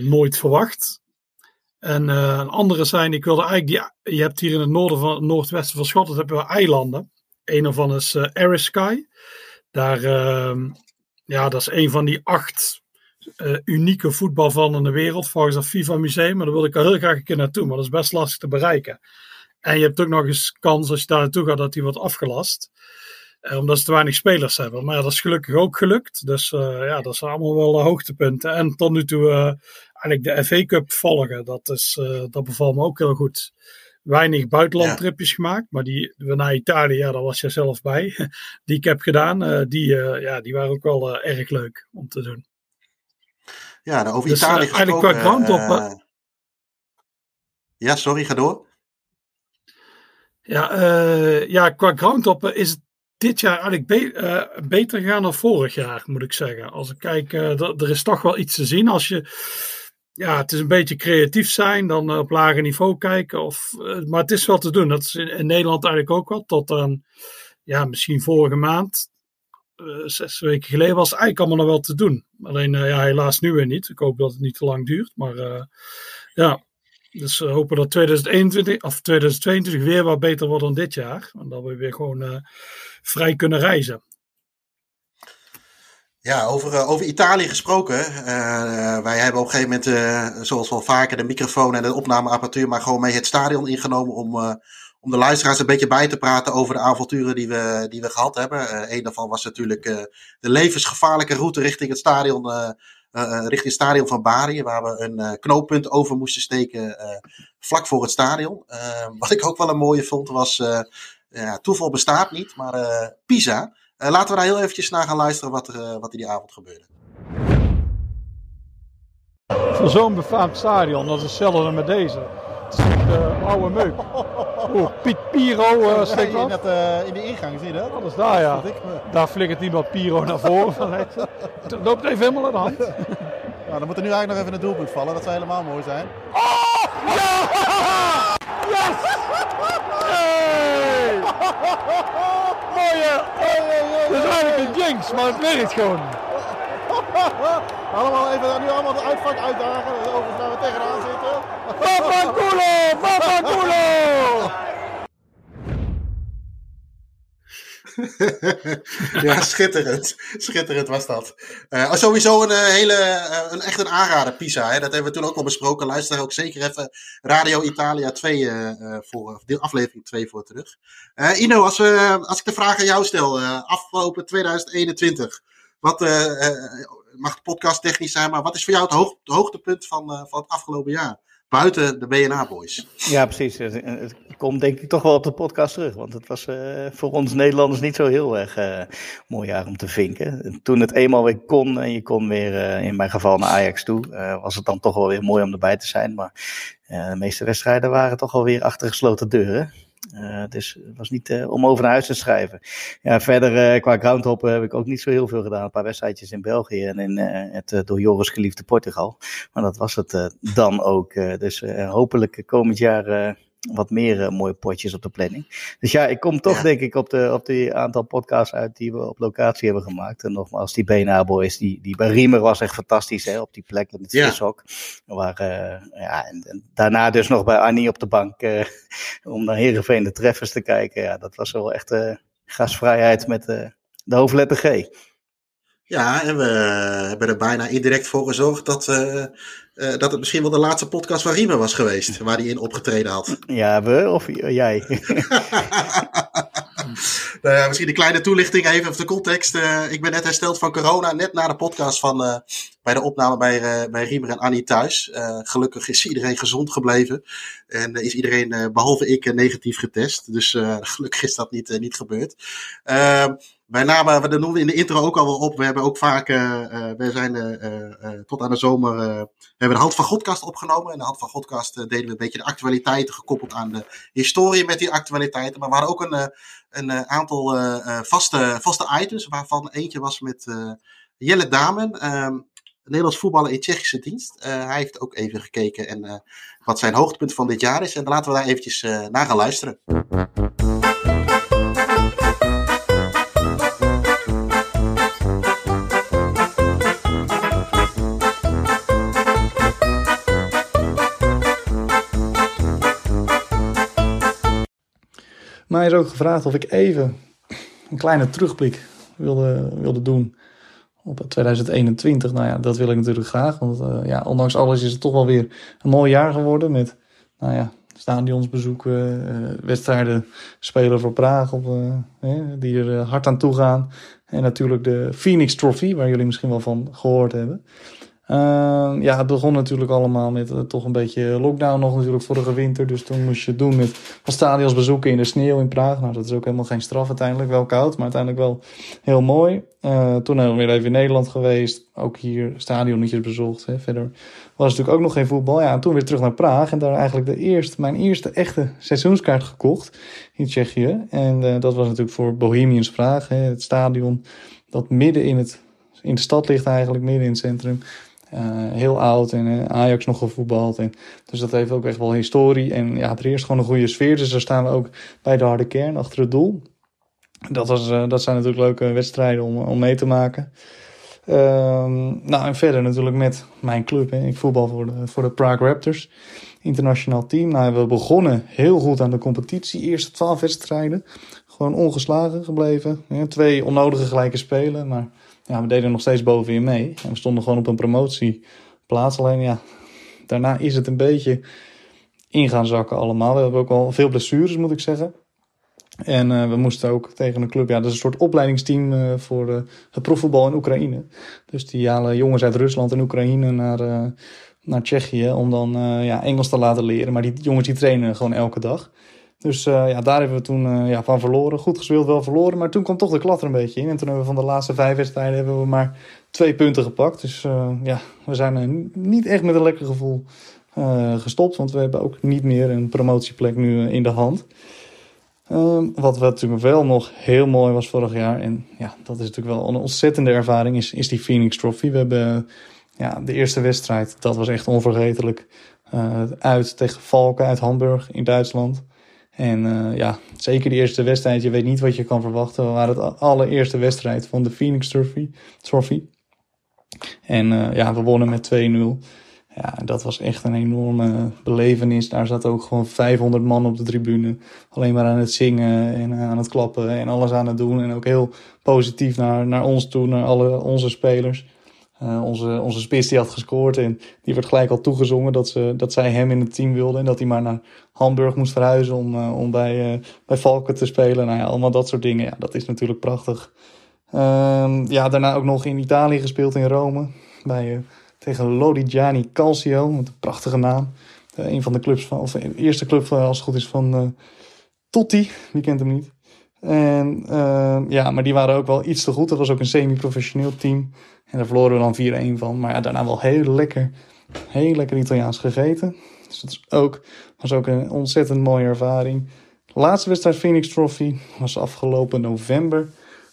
nooit verwacht. En een andere zijn, ik wilde eigenlijk die, je hebt hier in het noorden van het noordwesten van Schotland hebben we eilanden. Een daarvan is uh, Eriskay. Daar, uh, ja, dat is een van die acht uh, unieke voetbalvelden in de wereld, volgens het FIFA Museum. Maar daar wil ik al heel graag een keer naartoe, maar dat is best lastig te bereiken. En je hebt ook nog eens kans als je daar naartoe gaat dat die wordt afgelast. omdat ze te weinig spelers hebben. Maar dat is gelukkig ook gelukt. Dus ja, dat zijn allemaal wel hoogtepunten. En tot nu toe eigenlijk de FA Cup volgen. Dat, is, uh, dat bevalt me ook heel goed. Weinig buitenlandtripjes ja. gemaakt, maar die naar Italië, ja, daar was je zelf bij. Die ik heb gedaan, uh, die, uh, ja, die waren ook wel erg leuk om te doen. Ja, nou, over dus, Italië eigenlijk qua groundhop. ja, sorry, ga door. Ja, ja qua groundhoppen is het dit jaar eigenlijk be beter gegaan dan vorig jaar, moet ik zeggen. Als ik kijk, er is toch wel iets te zien. Als je ja, het is een beetje creatief zijn, dan eh, op lager niveau kijken. Of, maar het is wel te doen. Dat is in, in Nederland eigenlijk ook wel. Tot aan, ja, misschien vorige maand, zes weken geleden, was het eigenlijk allemaal nog wel te doen. Alleen, ja, helaas nu weer niet. Ik hoop dat het niet te lang duurt. Maar ja, dus we hopen dat 2021 of 2022 weer wat beter wordt dan dit jaar. En dat we weer gewoon vrij kunnen reizen. Ja, over, over Italië gesproken. Wij hebben op een gegeven moment, zoals wel vaker, de microfoon en de opnameapparatuur maar gewoon mee het stadion ingenomen om, om de luisteraars een beetje bij te praten over de avonturen die we, die we gehad hebben. een daarvan was natuurlijk de levensgevaarlijke route richting het stadion, richting het stadion van Bari, waar we een knooppunt over moesten steken vlak voor het stadion. wat ik ook wel een mooie vond was, ja, toeval bestaat niet, maar Pisa. Laten we daar heel eventjes naar gaan luisteren wat er, wat er die avond gebeurde. Voor zo'n befaamd stadion, dat is hetzelfde met deze. Echt uh, oude meuk. Oeh, Piet Piro uh, steekt ja, net, uh, in de ingang, zie je dat? Dat is daar, ja. Daar flikkert iemand Piro naar voren. Het loopt even helemaal aan de hand. Nou, dan moet er nu eigenlijk nog even een doelpunt vallen. Dat zou helemaal mooi zijn. Oh! Ja! Yes! Hey! Mooie! Het is eigenlijk een jinx, maar het werkt gewoon. allemaal even nu allemaal de uitvak uitdagen. Overigens waar we tegenaan zitten. Papa Culo! Papa Culo! ja, schitterend. Schitterend was dat. Uh, sowieso een uh, hele, uh, een, echt een aanrader, Pisa. Hè? Dat hebben we toen ook al besproken. Luister ook zeker even Radio Italia 2 voor, de aflevering 2 voor terug. Ino, als, we, als ik de vraag aan jou stel, afgelopen 2021, wat mag podcast technisch zijn, maar wat is voor jou het, hoog, het hoogtepunt van, van het afgelopen jaar? Buiten de BNA-boys. Ja, precies. Het komt denk ik toch wel op de podcast terug. Want het was uh, voor ons Nederlanders niet zo heel erg uh, mooi jaar om te vinken. Toen het eenmaal weer kon en je kon weer uh, in mijn geval naar Ajax toe, was het dan toch wel weer mooi om erbij te zijn. Maar de meeste wedstrijden waren toch alweer achter gesloten deuren. Uh, dus het was niet uh, om over naar huis te schrijven. Ja, verder uh, qua groundhoppen heb ik ook niet zo heel veel gedaan. Een paar wedstrijdjes in België en in het door Joris geliefde Portugal. Maar dat was het dan ook. dus hopelijk komend jaar wat meer uh, mooie potjes op de planning. Dus ja, ik kom toch denk ik op de, op die aantal podcasts uit die we op locatie hebben gemaakt. En nogmaals, die BNA Boys, die, die bij Riemer was echt fantastisch hè, op die plek in het Vishok. Ja. Waar, uh, ja, en, en, daarna dus nog bij Annie op de bank uh, om naar Heerenveen de treffers te kijken. Ja, dat was wel echt gasvrijheid met de hoofdletter G. Ja, en we hebben er bijna indirect voor gezorgd dat, uh, uh, dat het misschien wel de laatste podcast van Riemen was geweest, waar hij in opgetreden had. Ja, we of jij? nou ja, misschien een kleine toelichting even of de context. Uh, ik ben net hersteld van corona, net na de podcast van, bij de opname bij, bij Riemer en Annie thuis. gelukkig is iedereen gezond gebleven en is iedereen, behalve ik, negatief getest. Dus gelukkig is dat niet, niet gebeurd. Ehm, wij namen, we noemen in de intro ook al wel op. We hebben ook vaak, uh, uh, we zijn uh, tot aan de zomer, we hebben de Hand van Godcast opgenomen. En de Hand van Godcast deden we een beetje de actualiteiten gekoppeld aan de historie met die actualiteiten. Maar we hadden ook een, een aantal vaste, vaste items, waarvan eentje was met Jelle Damen. Ehm, Nederlands voetballen in Tsjechische dienst. hij heeft ook even gekeken en wat zijn hoogtepunt van dit jaar is. En laten we daar eventjes naar gaan luisteren. Mij is ook gevraagd of ik even een kleine terugblik wilde, wilde doen op 2021. Nou ja, dat wil ik natuurlijk graag. Want uh, ja, ondanks alles is het toch wel weer een mooi jaar geworden. Met nou ja, stadionsbezoeken, uh, wedstrijden spelen voor Praag op, uh, die er hard aan toe gaan. En natuurlijk de Phoenix Trophy, waar jullie misschien wel van gehoord hebben. Uh, ja, het begon natuurlijk allemaal met uh, toch een beetje lockdown nog natuurlijk vorige winter. Dus toen moest je het doen met stadions bezoeken in de sneeuw in Praag. Nou, dat is ook helemaal geen straf uiteindelijk. Wel koud, maar uiteindelijk wel heel mooi. Uh, toen hebben we weer even in Nederland geweest. Ook hier stadionnetjes bezocht. Hè. Verder was natuurlijk ook nog geen voetbal. Ja, en toen weer terug naar Praag. En daar eigenlijk de eerste, mijn eerste echte seizoenskaart gekocht in Tsjechië. En dat was natuurlijk voor Bohemians Praag. Hè, het stadion dat midden in, het, in de stad ligt eigenlijk, midden in het centrum. Uh, heel oud en uh, Ajax nog gevoetbald. En, dus dat heeft ook echt wel historie. En ja, er is gewoon een goede sfeer. Dus daar staan we ook bij de harde kern achter het doel. Dat, was, uh, dat zijn natuurlijk leuke wedstrijden om, om mee te maken. Ehm, nou, en verder natuurlijk met mijn club. Hè. Ik voetbal voor de, voor de Prague Raptors. Internationaal team. Nou, we begonnen heel goed aan de competitie. Eerste twaalf wedstrijden. Gewoon ongeslagen gebleven. Twee onnodige gelijke spelen. Maar ja, we deden nog steeds bovenin mee. En we stonden gewoon op een promotieplaats. Alleen ja, daarna is het een beetje in gaan zakken allemaal. We hebben ook al veel blessures, moet ik zeggen. En uh, we moesten ook tegen een club, ja, dat is een soort opleidingsteam uh, voor uh, het profvoetbal in Oekraïne. Dus die halen jongens uit Rusland en Oekraïne naar, naar Tsjechië om dan ja, Engels te laten leren. Maar die jongens die trainen gewoon elke dag. Dus ja, daar hebben we toen ja, van verloren. Goed gespeeld, wel verloren. Maar toen kwam toch de klad er een beetje in. En toen hebben we van de laatste vijf wedstrijden hebben we maar twee punten gepakt. Dus ja, we zijn niet echt met een lekker gevoel gestopt. Want we hebben ook niet meer een promotieplek nu in de hand. Um, wat natuurlijk wel nog heel mooi was vorig jaar. En ja, dat is natuurlijk wel een ontzettende ervaring. Is, is die Phoenix Trophy. We hebben ja, de eerste wedstrijd. Dat was echt onvergetelijk. Uit tegen Valken uit Hamburg in Duitsland. En uh, ja, zeker die eerste wedstrijd. Je weet niet wat je kan verwachten. We waren het allereerste wedstrijd van de Phoenix Trophy. trophy. En uh, ja, we wonnen met 2-0. Ja, dat was echt een enorme belevenis. Daar zat ook gewoon 500 man op de tribune. Alleen maar aan het zingen en aan het klappen en alles aan het doen. En ook heel positief naar, naar ons toe, naar alle onze spelers. Uh, onze, onze spits die had gescoord en die werd gelijk al toegezongen dat, ze, dat zij hem in het team wilden. En dat hij maar naar Hamburg moest verhuizen om, uh, om bij, uh, bij Valken te spelen. Nou ja, allemaal dat soort dingen. Ja, dat is natuurlijk prachtig. Ehm, ja, daarna ook nog in Italië gespeeld in Rome. Bij tegen Lodigiani Calcio, een prachtige naam. Een van de clubs van, of de eerste club als het goed is van Totti, wie kent hem niet. En uh, ja, maar die waren ook wel iets te goed. Dat was ook een semi-professioneel team. En daar verloren we dan 4-1 van. Maar ja, daarna wel heel lekker, heel lekker Italiaans gegeten. Dus dat is ook, was ook een ontzettend mooie ervaring. laatste wedstrijd Phoenix Trophy was afgelopen november.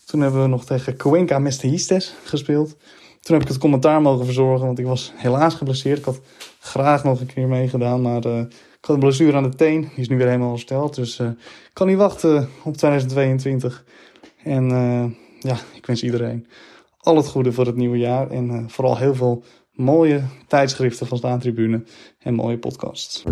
Toen hebben we nog tegen Cuenca Mestihistes gespeeld. Toen heb ik het commentaar mogen verzorgen, want ik was helaas geblesseerd. Ik had graag nog een keer meegedaan, maar uh, ik had een blessure aan de teen. Die is nu weer helemaal hersteld, dus uh, ik kan niet wachten op 2022. En ja, ik wens iedereen al het goede voor het nieuwe jaar. En vooral heel veel mooie tijdschriften van Staantribune en mooie podcasts.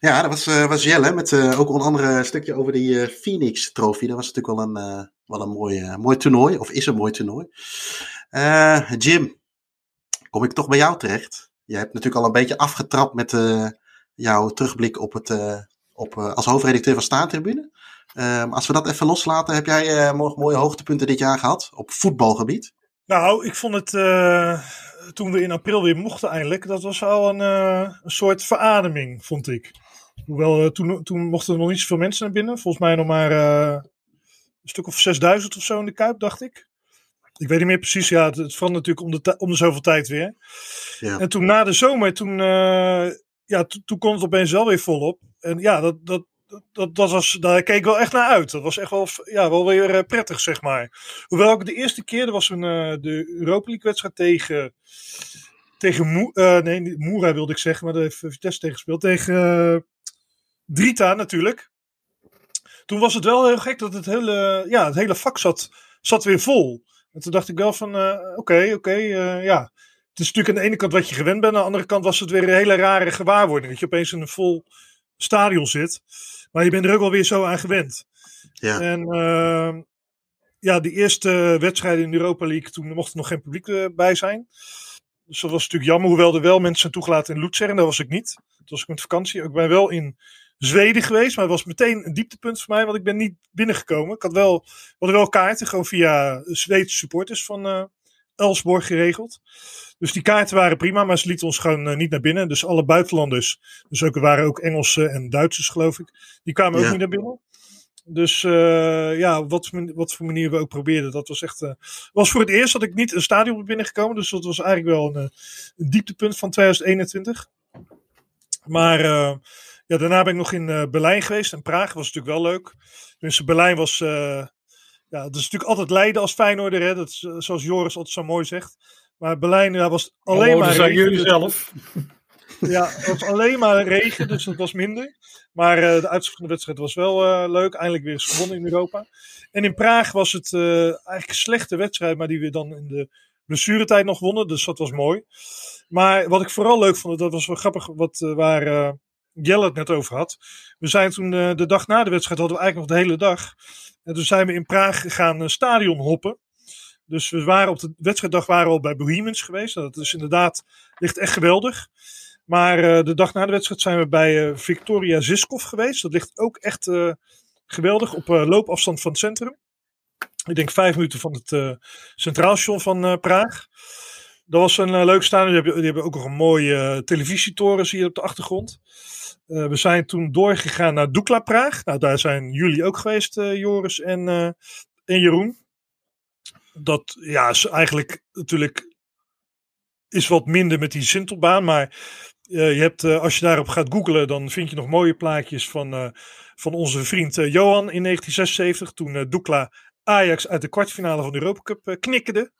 Ja, dat was, uh, was Jelle met uh, ook onder andere een stukje over die Phoenix Trophy. Dat was natuurlijk wel een, wel een mooi, mooi toernooi, of is een mooi toernooi. Jim, kom ik toch bij jou terecht? Je hebt natuurlijk al een beetje afgetrapt met jouw terugblik op het, op, als hoofdredacteur van Staantribune. Ehm, als we dat even loslaten, heb jij mooie hoogtepunten dit jaar gehad op voetbalgebied? Nou, ik vond het toen we in april weer mochten eindelijk, dat was al een, een soort verademing, vond ik. Hoewel, uh, toen, toen mochten er nog niet zoveel mensen naar binnen. Volgens mij nog maar uh, stuk of 6000 of zo in de Kuip, dacht ik. Ik weet niet meer precies. Ja, het, het verandert natuurlijk om de, om de zoveel tijd weer. Ja. En toen na de zomer, toen, uh, ja, toen kon het opeens wel weer volop. En ja, dat, dat, dat, dat was, daar keek ik wel echt naar uit. Dat was echt wel, ja, wel weer prettig, zeg maar. Hoewel ik de eerste keer, dat was een, de Europa League wedstrijd tegen, tegen uh, nee, Moera wilde ik zeggen, maar daar heeft Vitesse tegen gespeeld. Tegen Drita natuurlijk. Toen was het wel heel gek dat het hele, ja, het hele vak zat, zat weer vol. En toen dacht ik wel van, oké, uh, oké, okay, okay, uh, ja. Het is natuurlijk aan de ene kant wat je gewend bent. Aan de andere kant was het weer een hele rare gewaarwording. Dat je opeens in een vol stadion zit. Maar je bent er ook wel weer zo aan gewend. Ja. En uh, ja, de eerste wedstrijden in de Europa League, toen mocht er nog geen publiek uh, bij zijn. Dus dat was natuurlijk jammer. Hoewel er wel mensen zijn toegelaten in Lutzer. En daar was ik niet. Toen was ik met vakantie. Ik ben wel in Zweden geweest. Maar het was meteen een dieptepunt voor mij, want ik ben niet binnengekomen. Ik had wel, had wel kaarten, gewoon via Zweedse supporters van uh, Elsborg geregeld. Dus die kaarten waren prima, maar ze lieten ons gewoon uh, niet naar binnen. Dus alle buitenlanders, dus ook, er waren ook Engelsen en Duitsers geloof ik, die kwamen ja. ook niet naar binnen. Dus uh, ja, wat, wat voor manier we ook probeerden, dat was echt. Uh, was voor het eerst dat ik niet een stadion ben binnengekomen. Dus dat was eigenlijk wel een, een dieptepunt van 2021. Maar uh, ja, daarna ben ik nog in uh, Berlijn geweest en Praag. was natuurlijk wel leuk. Dus Berlijn was. Uh, ja, het is natuurlijk altijd lijden als Feyenoorder. Hè? Dat is, zoals Joris altijd zo mooi zegt. Maar Berlijn ja, was alleen oh, maar. zijn jullie zelf. Ja, het was alleen maar regen, dus dat was minder. Maar eh, de uitslag van de wedstrijd was wel eh, leuk. Eindelijk weer eens gewonnen in Europa. En in Praag was het eh, eigenlijk een slechte wedstrijd, maar die we dan in de blessuretijd nog wonnen. Dus dat was mooi. Maar wat ik vooral leuk vond, dat was wel grappig, wat, eh, waar eh, Jelle het net over had. We zijn toen eh, de dag na de wedstrijd, hadden we eigenlijk nog de hele dag. En toen zijn we in Praag gaan eh, stadion hoppen. Dus we waren op de wedstrijddag waren we al bij Bohemians geweest. Nou, Dat is inderdaad, ligt echt geweldig. Maar eh, de dag na de wedstrijd zijn we bij Victoria Ziskov geweest. Dat ligt ook echt geweldig op loopafstand van het centrum. Ik denk vijf minuten van het centraal station van Praag. Dat was een eh, leuk stadion. Die hebben, ook nog een mooie eh, televisietoren, zie je op de achtergrond. Eh, we zijn toen doorgegaan naar Dukla Praag. Nou, daar zijn jullie ook geweest, Joris en, en Jeroen. Dat ja, is eigenlijk natuurlijk is wat minder met die Sintelbaan. Maar je hebt, als je daarop gaat googlen, dan vind je nog mooie plaatjes van, van onze vriend Johan in 1976. Toen Dukla Ajax uit de kwartfinale van de Europa Cup knikkerde.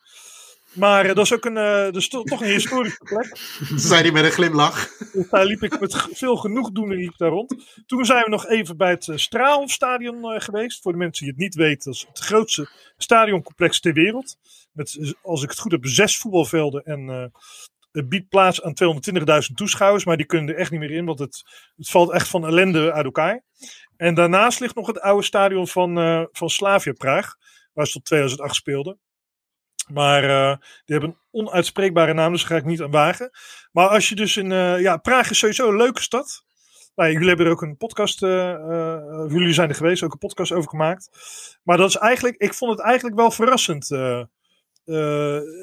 Maar eh, dat is ook een, to- toch een historische plek. Zei hij met een glimlach. Dus daar liep ik met veel genoegdoening liep daar rond. Toen zijn we nog even bij het eh, Straalstadion geweest. Voor de mensen die het niet weten, dat is het grootste stadioncomplex ter wereld. Met, als ik het goed heb, zes voetbalvelden en het biedt plaats aan 220.000 toeschouwers. Maar die kunnen er echt niet meer in, want het, het valt echt van ellende uit elkaar. En daarnaast ligt nog het oude stadion van, van Slavia Praag, waar ze tot 2008 speelden. Maar eh, die hebben een onuitspreekbare naam, dus ga ik niet aan wagen. Maar als je dus in. eh, ja, Praag is sowieso een leuke stad. Nou, jullie hebben er ook een podcast. eh, jullie zijn er geweest, ook een podcast over gemaakt. Maar dat is eigenlijk. Ik vond het eigenlijk wel verrassend.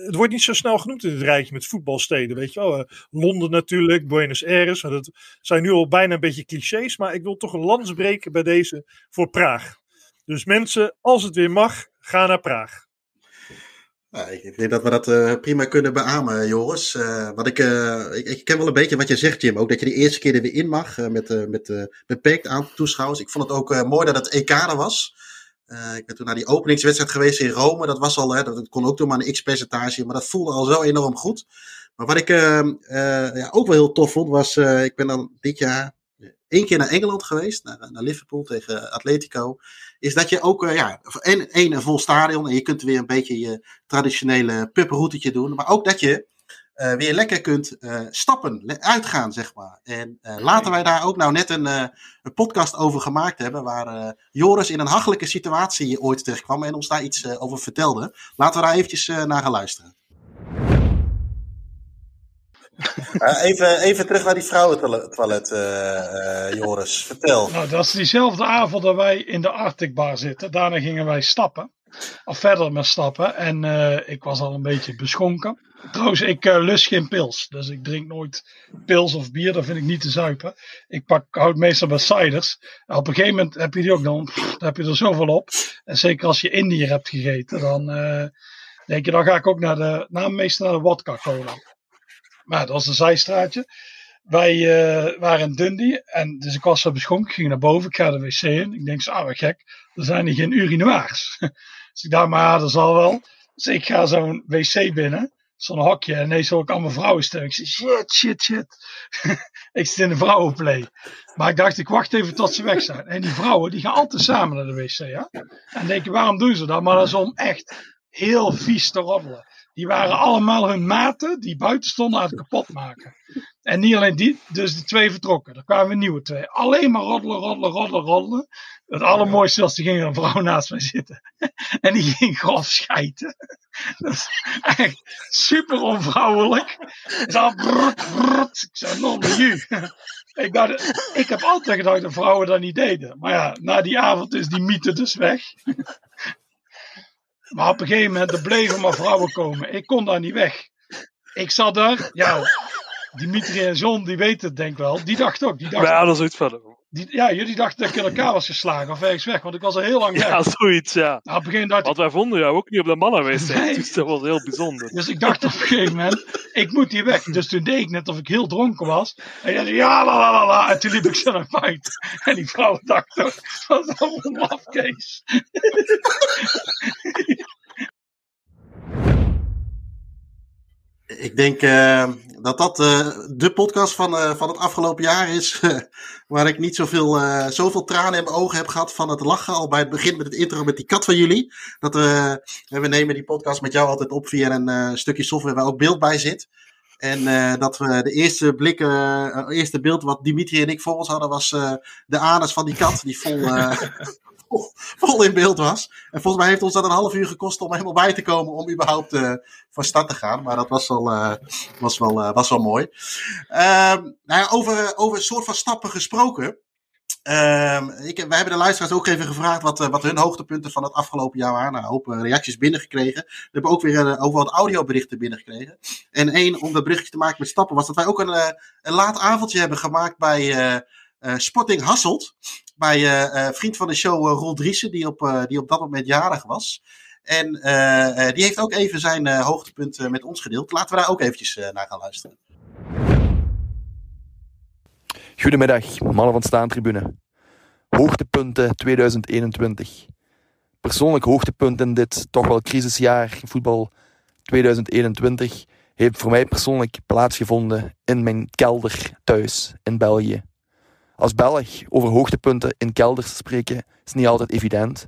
het wordt niet zo snel genoemd in het rijtje met voetbalsteden. Weet je wel. Londen natuurlijk, Buenos Aires. maar Dat zijn nu al bijna een beetje clichés. Maar ik wil toch een lans breken bij deze voor Praag. Dus mensen, als het weer mag, ga naar Praag. Nou, ik, denk dat we dat eh, prima kunnen beamen, Joris. Eh, wat ik, eh, ik, ik ken wel een beetje wat je zegt, Jim. Ook dat je de eerste keer er weer in mag met, met beperkt aantal toeschouwers. Ik vond het ook mooi dat het EK was. Ik ben toen naar die openingswedstrijd geweest in Rome. Dat was al, dat, kon ook toen maar een x-percentage, maar dat voelde al zo enorm goed. Maar wat ik ja, ook wel heel tof vond, was, ik ben dan dit jaar één keer naar Engeland geweest, naar, naar Liverpool tegen Atletico. Is dat je ook, eh, ja, één, één, een vol stadion en je kunt weer een beetje je traditionele puproutetje doen. Maar ook dat je eh, weer lekker kunt eh, stappen, le- uitgaan, zeg maar. En eh, laten wij daar ook nou net een, eh, een podcast over gemaakt hebben, waar eh, Joris in een hachelijke situatie ooit terechtkwam en ons daar iets eh, over vertelde. Laten we daar eventjes eh, naar gaan luisteren. Eh, even, even terug naar die vrouwentoilet, eh, eh, Joris. Vertel. Nou, dat is diezelfde avond dat wij in de Arctic Bar zitten. Daarna gingen wij stappen. Of verder met stappen. En ik was al een beetje beschonken. Trouwens, ik lust geen pils. Dus ik drink nooit pils of bier. Dat vind ik niet te zuipen. Ik pak, houd meestal bij ciders. Op een gegeven moment heb je die ook dan. pff, dan heb je er zoveel op. En zeker als je Indiër hebt gegeten. Dan denk je, dan ga ik ook naar de, nou, meestal naar de wodka cola. Maar dat was een zijstraatje. Wij eh, waren in Dundee. En dus ik was zo beschonken. Ging naar boven. Ik ga de wc in. Ik denk zo, ah wat gek. Er zijn hier geen urinoirs. dus ik dacht, maar ja, dat zal wel. Dus ik ga zo'n wc binnen. Zo'n hokje. En ineens hoor ik allemaal vrouwen stemmen. Ik zeg, shit, shit, shit. ik zit in de vrouwenplay. Maar ik dacht, ik wacht even tot ze weg zijn. En die vrouwen, die gaan altijd samen naar de wc. Ja? En denk je, waarom doen ze dat? Maar dat is om echt heel vies te roddelen. Die waren allemaal hun maten die buiten stonden aan het kapot maken. En niet alleen die, dus de twee vertrokken. Er kwamen nieuwe twee. Alleen maar roddelen, roddelen, roddelen, roddelen. Het allermooiste was, er ging een vrouw naast mij zitten. En die ging grof schijten. Dat is echt super onvrouwelijk. Brrrt. Ik zei, non ju. Ik, dacht, ik heb altijd gedacht dat vrouwen dat niet deden. Maar ja, na die avond is die mythe dus weg. Maar op een gegeven moment, er bleven maar vrouwen komen. Ik kon daar niet weg. Ik zat daar, ja, Dimitri en John, die weten het denk ik wel. Die dacht ook. Die dacht, Ja, dat is zoiets verder. die, ja, jullie dachten dat ik in elkaar was geslagen of ergens weg, want ik was al heel lang weg. Ja, zoiets, ja. Nou, op een dacht Want wij vonden jou ook niet op de mannenwc. Nee. Dus dat was heel bijzonder. Dus ik dacht op een gegeven moment, ik moet hier weg. Dus toen deed ik net of ik heel dronken was. En jij zei, ja, la la la la. En toen liep ik zo naar buiten. En die vrouw dacht ook, wat is dat voor Ik denk eh, dat dat eh, de podcast van, eh, van het afgelopen jaar is. waar ik niet zoveel, zoveel tranen in mijn ogen heb gehad van het lachen. Al bij het begin met het intro met die kat van jullie. Dat, we we nemen die podcast met jou altijd op via een stukje software waar ook beeld bij zit. En dat we de eerste blik, eh, eerste beeld wat Dimitri en ik voor ons hadden, was de anus van die kat. Die vol, vol, in beeld was. En volgens mij heeft ons dat een half uur gekost om helemaal bij te komen om überhaupt eh, van start te gaan. Maar dat was wel, eh, was wel, eh, was wel mooi. Ehm, nou over, over een soort van stappen gesproken. Ehm, ik, wij hebben de luisteraars ook even gevraagd wat, wat hun hoogtepunten van het afgelopen jaar waren. Nou, een hoop reacties binnengekregen. We hebben ook weer over wat audioberichten binnengekregen. En één, om dat berichtje te maken met stappen, was dat wij ook een, een laat avondje hebben gemaakt bij Sporting Hasselt. Bij eh, eh, vriend van de show eh, Roel Driessen, die op, eh, die op dat moment jarig was. En eh, eh, die heeft ook even zijn eh, hoogtepunten met ons gedeeld. Laten we daar ook eventjes eh, naar gaan luisteren. Goedemiddag, mannen van Staantribune. Hoogtepunten 2021. Persoonlijk hoogtepunt in dit toch wel crisisjaar voetbal 2021 heeft voor mij persoonlijk plaatsgevonden in mijn kelder thuis in België. Als Belg over hoogtepunten in kelders te spreken is niet altijd evident.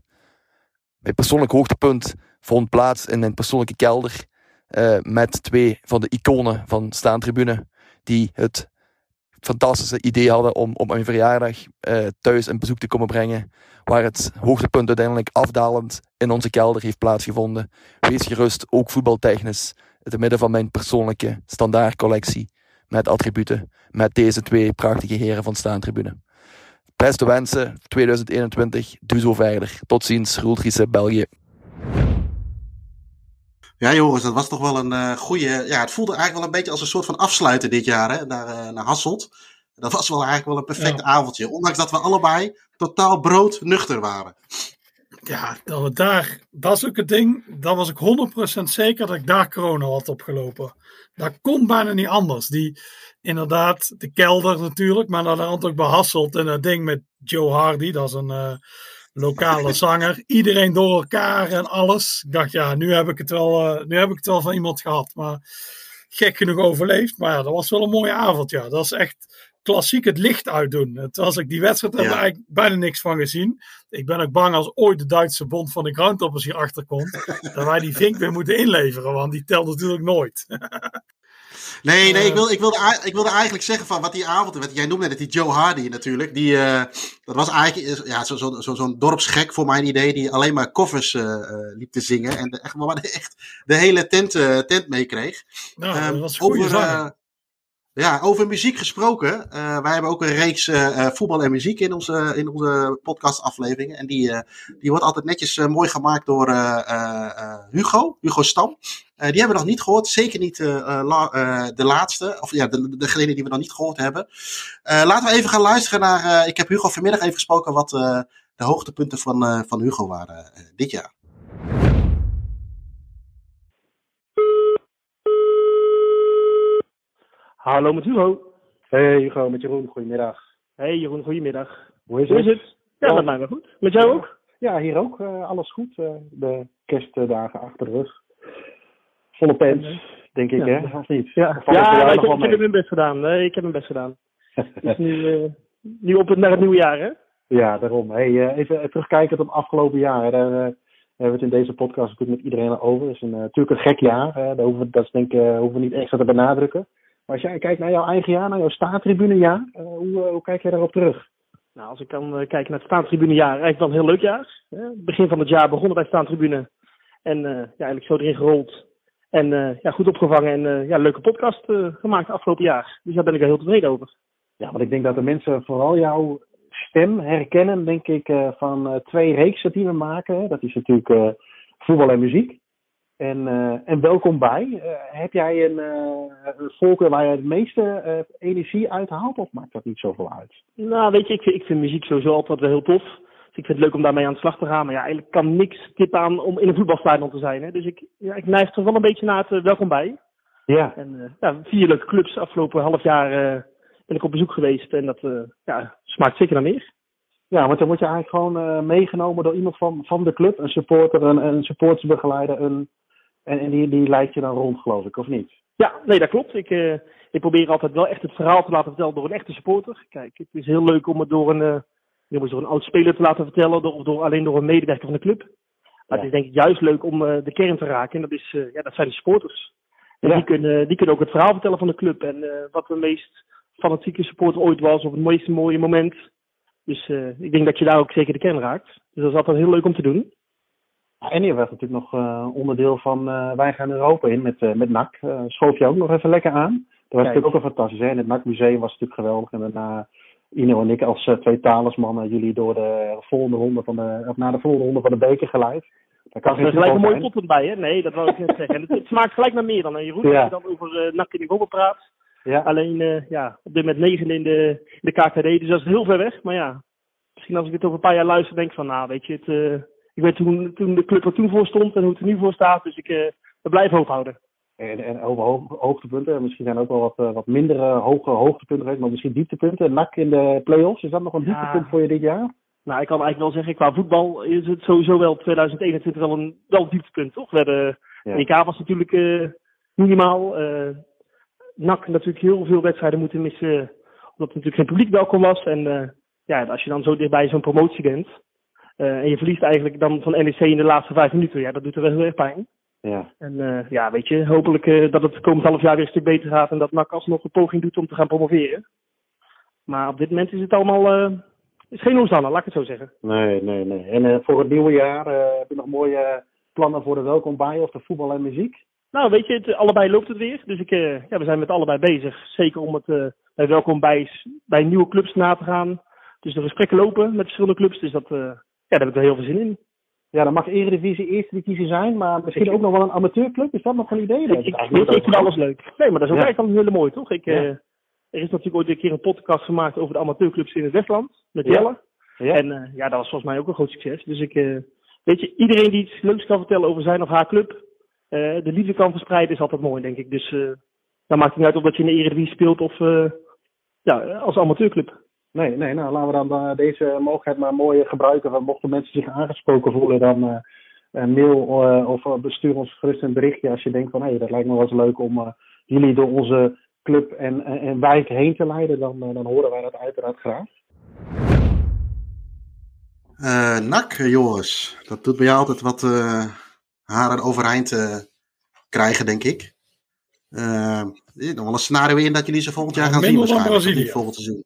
Mijn persoonlijk hoogtepunt vond plaats in mijn persoonlijke kelder eh, met twee van de iconen van Staantribune die het fantastische idee hadden om op mijn verjaardag eh, thuis een bezoek te komen brengen. Waar het hoogtepunt uiteindelijk afdalend in onze kelder heeft plaatsgevonden. Wees gerust, ook voetbaltechnisch, in het midden van mijn persoonlijke standaardcollectie. Met attributen, met deze twee prachtige heren van Staantribune. Beste wensen, 2021, doe zo verder. Tot ziens, Roel Driessen, België. Ja, Joris, dat was toch wel een eh goede. Ja, het voelde eigenlijk wel een beetje als een soort van afsluiten dit jaar hè, naar, eh, naar Hasselt. Dat was wel eigenlijk wel een perfect avondje. Ondanks dat we allebei totaal broodnuchter waren. Ja, dat we daar, dat is ook het ding. Dat was ik 100% zeker dat ik daar corona had opgelopen. Dat kon bijna niet anders. Die, inderdaad, de kelder natuurlijk, maar naar de hand ook behasselt. En dat ding met Joe Hardy, dat is een eh, lokale zanger. Iedereen door elkaar en alles. Ik dacht, ja, nu heb ik het wel, eh, nu heb ik het wel van iemand gehad. Maar gek genoeg overleefd. Maar ja, dat was wel een mooie avond. Ja, dat is echt klassiek het licht uitdoen. Terwijl ik die wedstrijd heb Ja. er eigenlijk bijna niks van gezien. Ik ben ook bang als ooit de Duitse bond van de groundtoppers hier achterkomt. dat wij die vink weer moeten inleveren. Want die telt natuurlijk nooit. Nee, nee, Eh. ik, wil, ik, wilde, ik wilde eigenlijk zeggen van wat die avond. Wat, jij noemde net die Joe Hardy natuurlijk. Die, eh, dat was eigenlijk ja, zo'n zo, zo, zo'n dorpsgek voor mijn idee. Die alleen maar koffers eh, eh, liep te zingen. En de, echt, maar echt de hele tent, eh, tent meekreeg. Nou, dat was een goede over, eh, ja, over muziek gesproken. eh, wij hebben ook een reeks eh, eh, voetbal en muziek in onze, in onze podcastafleveringen. En die, die wordt altijd netjes mooi gemaakt door Hugo, Hugo Stam. Die hebben we nog niet gehoord. Zeker niet de laatste. Of ja, de, degene die we nog niet gehoord hebben. Laten we even gaan luisteren naar. ik heb Hugo vanmiddag even gesproken wat de hoogtepunten van, van Hugo waren dit jaar. Hallo met Hugo. Hey Hugo, met Jeroen, goedemiddag. Hey Jeroen, goedemiddag. Hoe is Hoe het? is het? Ja, Ja. met mij wel goed. Met jou ook? Ja, hier ook. eh, alles goed. eh, de kerstdagen achter de rug. Volle pens, denk ik, Ja. hè? Of niet? Ja, ik, heb mijn best gedaan. Nee, ik heb mijn best gedaan. Het is nu, eh, nu op het, naar het nieuwe jaar, hè? Ja, daarom. Hey, even terugkijkend op afgelopen jaar. Daar hebben we het in deze podcast natuurlijk met iedereen over. Het is een, natuurlijk een gek jaar. Daar hoeven we, dat is denk hoeven we niet extra te benadrukken. Maar als jij kijkt naar jouw eigen jaar, naar jouw staattribunejaar, eh hoe, eh, hoe kijk jij daarop terug? Nou, als ik dan eh, kijk naar het Staantribunejaar, eigenlijk wel een heel leuk jaar. Hè? Begin van het jaar begonnen bij Staantribune. En eh, ja, eigenlijk zo erin gerold. En eh, ja, goed opgevangen en eh, ja, een leuke podcast eh, gemaakt afgelopen jaar. Dus daar ben ik er heel tevreden over. Ja, want ik denk dat de mensen vooral jouw stem herkennen, denk ik, eh, van eh, twee reeksen die we maken. hè. Dat is natuurlijk eh, voetbal en muziek. En, eh, en welkom bij. Eh, heb jij een, eh, een voorkeur waar je het meeste energie uit haalt, of maakt dat niet zoveel uit? Nou, weet je, ik vind, ik vind muziek sowieso altijd wel heel tof. Dus ik vind het leuk om daarmee aan de slag te gaan. Maar ja, eigenlijk kan niks tip aan om in een voetbalstadion te zijn. Hè. Dus ik, ja, ik neig toch wel een beetje naar het welkom bij. Ja. En ja, vier leuke clubs. Afgelopen half jaar ben ik op bezoek geweest. En dat ja, smaakt zeker naar meer. Ja, want dan word je eigenlijk gewoon meegenomen door iemand van, van de club, een supporter, een, een supportersbegeleider, een, en, en die, die leidt je dan rond, geloof ik, of niet? Ja, nee, dat klopt. Ik, eh, ik probeer altijd wel echt het verhaal te laten vertellen door een echte supporter. Kijk, het is heel leuk om het door een, uh, door een oud speler te laten vertellen, door, of door, alleen door een medewerker van de club. Maar het is denk ik juist leuk om uh, de kern te raken. En dat, is, ja, dat zijn de supporters. En Ja. die, kunnen, die kunnen ook het verhaal vertellen van de club. En wat de meest fanatieke supporter ooit was, of het meest mooie moment. Dus ik denk dat je daar ook zeker de kern raakt. Dus dat is altijd heel leuk om te doen. En je werd natuurlijk nog uh, onderdeel van uh, Wij gaan Europa in met, uh, met NAC. Schoof je ook nog even lekker aan. Dat was Kijk. natuurlijk ook wel fantastisch. Hè? En het NAC Museum was natuurlijk geweldig. En daarna Ino en ik als twee talismannen jullie door de volgende ronde van de, of naar de volgende ronde van de beker geleid. Daar kan is geen gelijk een mooie potpunt bij, hè? Nee, dat wou ik net zeggen. En het, het smaakt gelijk naar meer dan, hè, Jeroen? Ja. Als je dan over NAC in Europa praat. Ja. Alleen, ja, op dit moment negen in de, in de KKD, dus dat is heel ver weg. Maar ja, misschien als ik het over een paar jaar luister, denk ik van, nou, weet je, het, ik weet toen, toen de club er toen voor stond en hoe het er nu voor staat. Dus ik uh, we blijven hoop houden. En, en over hoog, hoogtepunten, misschien zijn er ook wel wat, uh, wat minder hoge hoogtepunten geweest, maar misschien dieptepunten. NAC in de play-offs, is dat nog een Ja. dieptepunt voor je dit jaar? Nou, ik kan eigenlijk wel zeggen, qua voetbal is het sowieso wel 2021 wel een, wel een dieptepunt, toch? We hebben, Ja. Was natuurlijk uh, minimaal. Uh, NAC natuurlijk heel veel wedstrijden moeten missen, omdat er natuurlijk geen publiek welkom was. En uh, ja, als je dan zo dichtbij zo'n promotie bent, en je verliest eigenlijk dan van NEC in de laatste vijf minuten, ja, dat doet er wel heel erg pijn. Ja. En uh, ja, weet je, hopelijk uh, dat het komend half jaar weer een stuk beter gaat en dat NAC alsnog een poging doet om te gaan promoveren. Maar op dit moment is het allemaal, uh, is geen Hosanna, laat ik het zo zeggen. Nee, nee, nee. En voor het nieuwe jaar heb je nog mooie plannen voor de welkom bij of de voetbal en muziek? Nou, weet je, het, allebei loopt het weer. Dus ik, ja, we zijn met allebei bezig. Zeker om het bij welkom bij, bij nieuwe clubs na te gaan. Dus de gesprekken lopen met verschillende clubs. Dus dat, ja, daar heb ik wel heel veel zin in. Ja, dan mag Eredivisie eerste divisie zijn, maar misschien ik, ook nog wel een amateurclub. Is dat nog een idee? Ik, ik, vind alles leuk. Nee, maar dat is ook Ja. eigenlijk wel heel mooi, toch? Ik, Ja. uh, er is natuurlijk ooit een keer een podcast gemaakt over de amateurclubs in het Westland. Met Ja. Jelle. En uh, ja, dat was volgens mij ook een groot succes. Dus ik, uh, weet je, iedereen die iets leuks kan vertellen over zijn of haar club, de liefde kan verspreiden, is altijd mooi, denk ik. Dus dan maakt het niet uit of dat je in de Eredivisie speelt of ja, als amateurclub. Nee, nee, nou laten we dan uh, deze mogelijkheid maar mooi gebruiken. Want mochten mensen zich aangesproken voelen, dan uh, uh, mail uh, of uh, bestuur ons gerust een berichtje als je denkt van hé, hey, dat lijkt me wel eens leuk om uh, jullie door onze club en, en, en wijk heen te leiden. Dan, uh, dan horen wij dat uiteraard graag. Uh, Nak, Joris. Dat doet bij jou altijd wat uh, haren overeind uh, krijgen, denk ik. Uh, nog wel een scenario in dat jullie ze volgend jaar gaan zien waarschijnlijk. Brazilië. Volgend seizoen.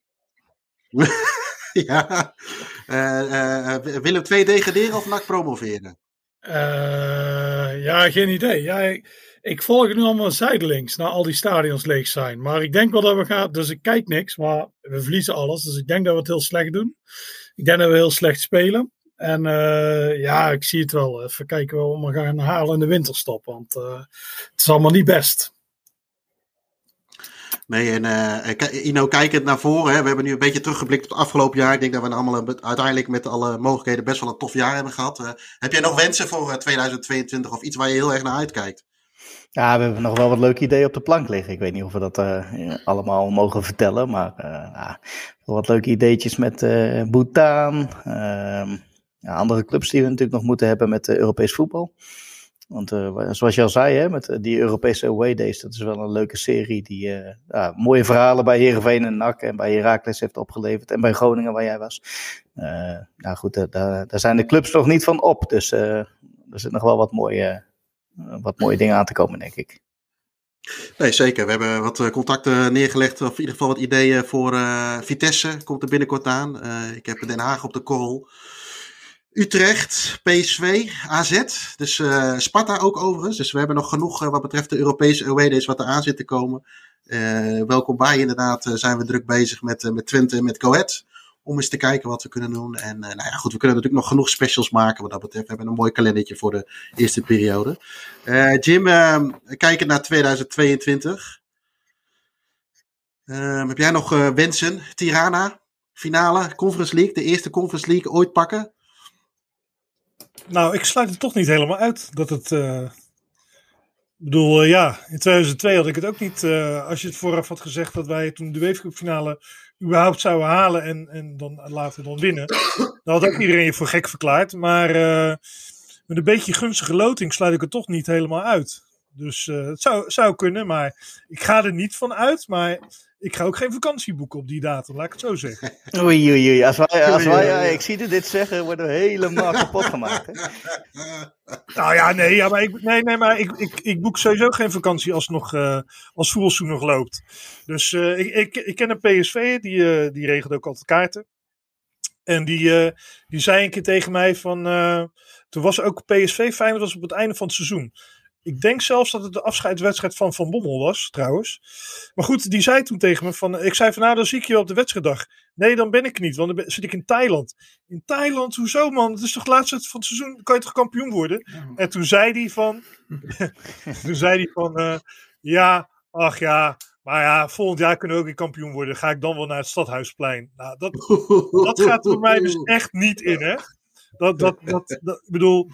ja. Uh, Willem 2 degraderen of NAC promoveren? Ja, geen idee. Ja, ik, volg nu allemaal zijdelings naar al die stadions leeg zijn. Maar ik denk wel dat we gaan. Dus ik kijk niks, maar we verliezen alles. Dus ik denk dat we het heel slecht doen. Ik denk dat we heel slecht spelen. En ja, ik zie het wel. Even kijken wat we gaan halen in de winterstop. Want het is allemaal niet best. Nee, en uh, Ino, kijkend naar voren. Hè, we hebben nu een beetje teruggeblikt op het afgelopen jaar. Ik denk dat we allemaal uiteindelijk met alle mogelijkheden best wel een tof jaar hebben gehad. Heb jij nog wensen voor uh, 2022 of iets waar je heel erg naar uitkijkt? Ja, we hebben nog wel wat leuke ideeën op de plank liggen. Ik weet niet of we dat allemaal mogen vertellen, maar uh, wat leuke ideetjes met Bhutan. Ehm, ja, andere clubs die we natuurlijk nog moeten hebben met Europees voetbal. Want uh, zoals je al zei, hè, met die Europese Away Days, dat is wel een leuke serie die uh, ja, mooie verhalen bij Heerenveen en NAC en bij Heracles heeft opgeleverd. En bij Groningen waar jij was. Nou goed, daar, daar zijn de clubs nog niet van op. Dus er zit nog wel wat mooie, wat mooie dingen aan te komen, denk ik. Nee, zeker. We hebben wat contacten neergelegd, of in ieder geval wat ideeën voor Vitesse. Komt er binnenkort aan. Ik heb Den Haag op de korrel. Utrecht, PSV, AZ. Dus uh, Sparta ook overigens. Dus we hebben nog genoeg uh, wat betreft de Europese away days wat er aan zit te komen. Uh, welkom bij. Inderdaad zijn we druk bezig met, met Twente en met Coët. Om eens te kijken wat we kunnen doen. En nou ja, goed, we kunnen natuurlijk nog genoeg specials maken wat dat betreft. We hebben een mooi kalendertje voor de eerste periode. Jim, kijken naar 2022. heb jij nog wensen? Tirana, finale, Conference League. De eerste Conference League ooit pakken? Nou, ik sluit het toch niet helemaal uit dat het. Uh, ik bedoel, uh, ja, in 2002 had ik het ook niet. Uh, als je het vooraf had gezegd dat wij toen de Weefcup finale überhaupt zouden halen en, en dan later dan winnen, dan had ook iedereen je voor gek verklaard. Maar met een beetje gunstige loting sluit ik het toch niet helemaal uit. Dus eh, het zou, zou kunnen, maar ik ga er niet van uit. Maar ik ga ook geen vakantie boeken op die datum, laat ik het zo zeggen. Oei, oei, oei. Als wij, als wij, oei, ja, ik zie dit zeggen, worden we helemaal kapot gemaakt. Hè? Nou ja, nee, ja, maar, ik, nee, nee, maar ik, ik, ik boek sowieso geen vakantie als, nog, eh als voetbalseizoen nog loopt. Dus eh, ik, ik, ik ken een PSV, die, eh, die regelt ook altijd kaarten. En die, eh, die zei een keer tegen mij van... eh, toen was ook PSV Feyenoord was op het einde van het seizoen. Ik denk zelfs dat het de afscheidswedstrijd van Van Bommel was, trouwens. Maar goed, die zei toen tegen me van... Ik zei van, nou, dan zie ik je op de wedstrijddag. Nee, dan ben ik niet, want dan ben- zit ik in Thailand. In Thailand? Hoezo, man? Het is toch laatste van het seizoen? Kan je toch kampioen worden? En toen zei hij van... toen zei hij van... eh, ja, ach ja... Maar ja, volgend jaar kunnen we ook weer kampioen worden. Ga ik dan wel naar het Stadhuisplein? Nou, dat, dat gaat voor mij dus echt niet in, hè? Dat, dat, dat, dat, ik bedoel,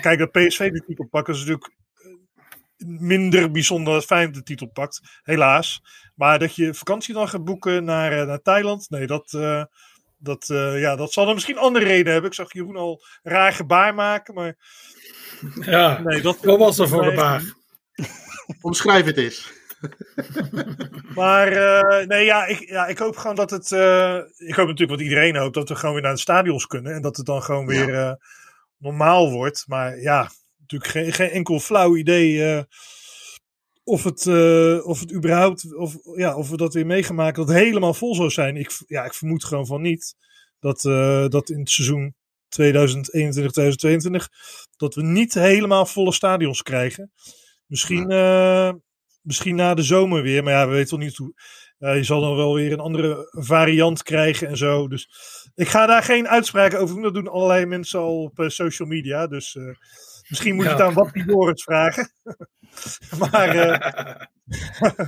kijk, dat PSV de titel pakken is natuurlijk minder bijzonder dat Feyenoord de titel pakt, helaas. Maar dat je vakantie dan gaat boeken naar, eh, naar Thailand, nee, dat, eh, dat, eh, ja, dat zal dan misschien andere redenen hebben. Ik zag Jeroen al raar gebaar maken, maar... Ja, nee, dat, wat was er voor nee. gebaar? Omschrijf het eens. Maar eh, nee, ja ik, ja, ik hoop gewoon dat het. eh, ik hoop natuurlijk wat iedereen hoopt, dat we gewoon weer naar de stadions kunnen. En dat het dan gewoon weer eh, normaal wordt. Maar ja, natuurlijk geen, geen enkel flauw idee eh, of, het, eh, of het überhaupt. Of, ja, of we dat weer meegemaakt dat het helemaal vol zou zijn. Ik, ja, ik vermoed gewoon van niet. Dat, eh, dat in het seizoen 2021, 2022. dat we niet helemaal volle stadions krijgen. Misschien, misschien na de zomer weer. Maar ja, we weten wel niet hoe. je zal dan wel weer een andere variant krijgen en zo. Dus ik ga daar geen uitspraken over doen. Dat doen allerlei mensen al op social media. Dus misschien moet je Ja. het aan Wappie Joris vragen. maar, eh,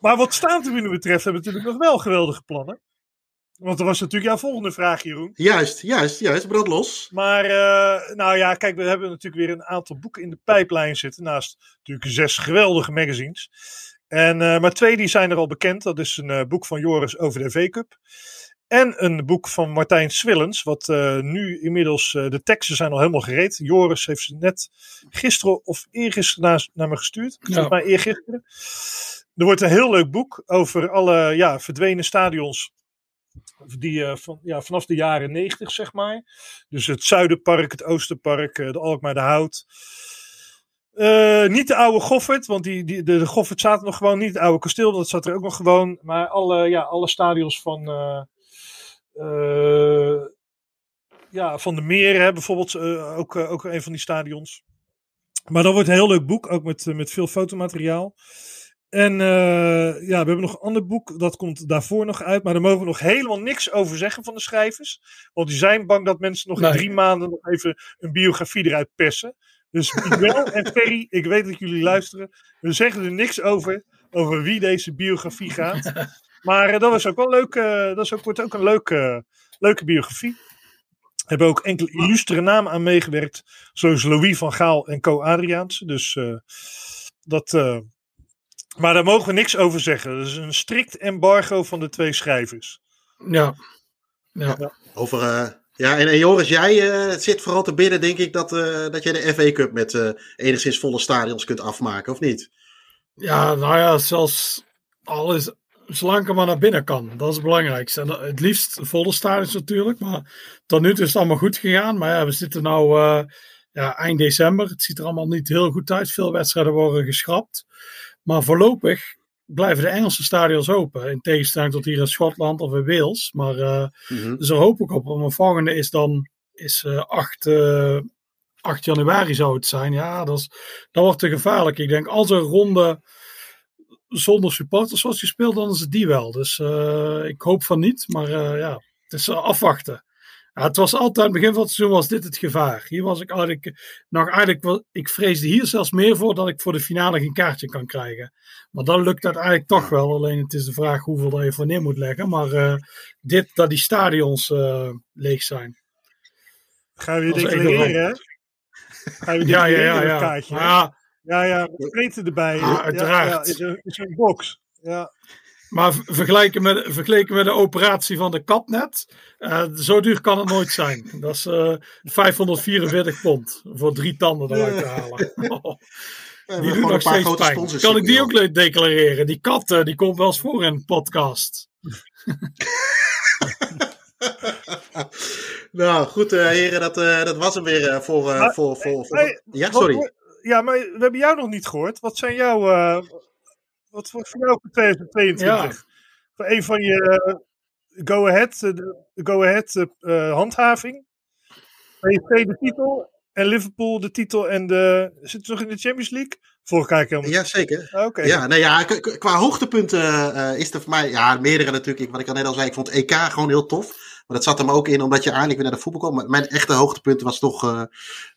maar wat staantribune betreft hebben we natuurlijk nog wel geweldige plannen. Want dat was natuurlijk jouw volgende vraag, Jeroen. Juist, juist, juist. Brand los. Maar, eh, nou ja, kijk, we hebben natuurlijk weer een aantal boeken in de pijplijn zitten. Naast natuurlijk zes geweldige magazines. En, eh, maar twee die zijn er al bekend. Dat is een eh, boek van Joris over de V-Cup. En een boek van Martijn Swillens. Wat eh, nu inmiddels, eh, de teksten zijn al helemaal gereed. Joris heeft ze net gisteren of eergisteren naar, naar me gestuurd. Volgens mij eergisteren. Er wordt een heel leuk boek over alle ja, verdwenen stadions die eh, van, ja, vanaf de jaren 90, zeg maar. Dus het Zuiderpark, het Oosterpark, de Alkmaar de Hout. Niet de oude Goffert, want die, die, de, de Goffert staat nog gewoon niet. Het oude kasteel, dat zat er ook nog gewoon. Maar alle, ja, alle stadions van, ja, van de Meren, hè, bijvoorbeeld, eh, ook, eh, ook een van die stadions. Maar dat wordt een heel leuk boek, ook met, eh, met veel fotomateriaal. En eh, ja, we hebben nog een ander boek, dat komt daarvoor nog uit. Maar daar mogen we nog helemaal niks over zeggen van de schrijvers. Want die zijn bang dat mensen nog Nee. in drie maanden nog even een biografie eruit persen. Dus Miguel en Ferry, ik weet dat jullie luisteren. We zeggen er niks over, over wie deze biografie gaat. Maar eh, dat was ook wel leuk. eh, dat is ook, wordt ook een leuke, leuke biografie. Er hebben ook enkele illustere namen aan meegewerkt. Zoals Louis van Gaal en Co Adriaans. Dus eh, dat... eh, maar daar mogen we niks over zeggen. Dat is een strikt embargo van de twee schrijvers. Ja. ja. Over, eh, ja, en, en Joris, jij eh, zit vooral te bidden, denk ik, dat, eh, dat jij de FA Cup met eh, enigszins volle stadions kunt afmaken, of niet? Ja, nou ja, zelfs alles, zolang maar naar binnen kan. Dat is het belangrijkste. En dat- het liefst volle stadions natuurlijk. Maar tot nu toe is het allemaal goed gegaan. Maar ja, we zitten nu ja, eind december. Het ziet er allemaal niet heel goed uit. Veel wedstrijden worden geschrapt. Maar voorlopig blijven de Engelse stadions open. In tegenstelling tot hier in Schotland of in Wales. Maar eh, dus daar hoop ik op. Mijn volgende is dan is, eh 8, eh, 8 januari zou het zijn. Ja, dat, is, dat wordt te gevaarlijk. Ik denk als er een ronde zonder supporters wordt gespeeld, dan is het die wel. Dus eh, ik hoop van niet. Maar eh, ja, het is eh, afwachten. Ja, het was altijd, aan het begin van het seizoen was dit het gevaar. Hier was ik eigenlijk, nog eigenlijk, wel- ik vreesde hier zelfs meer voor dat ik voor de finale geen kaartje kan krijgen. Maar dat lukt uiteindelijk toch wel. Alleen het is de vraag hoeveel dat je voor neer moet leggen. Maar dit, dat die stadions leeg zijn. Ga je weer Dat is echt declareren, hè? ramp. Ga je weer Ja, ja, ja, ja. een kaartje? Ja. Ja, ja, met vreten erbij. Ja, uiteraard. Ja, is, een, is een box. Ja. Maar vergelijken met, vergeleken met de operatie van de katnet, eh, zo duur kan het nooit zijn. Dat is eh 544 pond voor drie tanden eruit te halen. die doet een nog paar steeds grote pijn. Kan ik die ook leuk declareren? Die kat eh, die komt wel eens voor in een podcast. Nou, goed eh, heren, dat, eh, dat was hem weer eh, voor, eh, Maar- voor, voor, voor... Hey, Ja, sorry. Ja, maar we hebben jou nog niet gehoord. Wat zijn jouw. eh, wat wordt voor jou voor 2022? Voor een van je eh, de go-ahead eh, eh, handhaving. PSV de titel en Liverpool de titel en de. Zit nog in de Champions League? Vorig jaar helemaal. Ja, zeker. Oké. Ja, nou ja, qua hoogtepunten is er voor mij, ja, meerdere natuurlijk. Ik, wat ik al net al zei, ik vond EK gewoon heel tof. Maar dat zat hem ook in omdat je eindelijk weer naar de voetbal kwam. Maar mijn echte hoogtepunt was toch eh,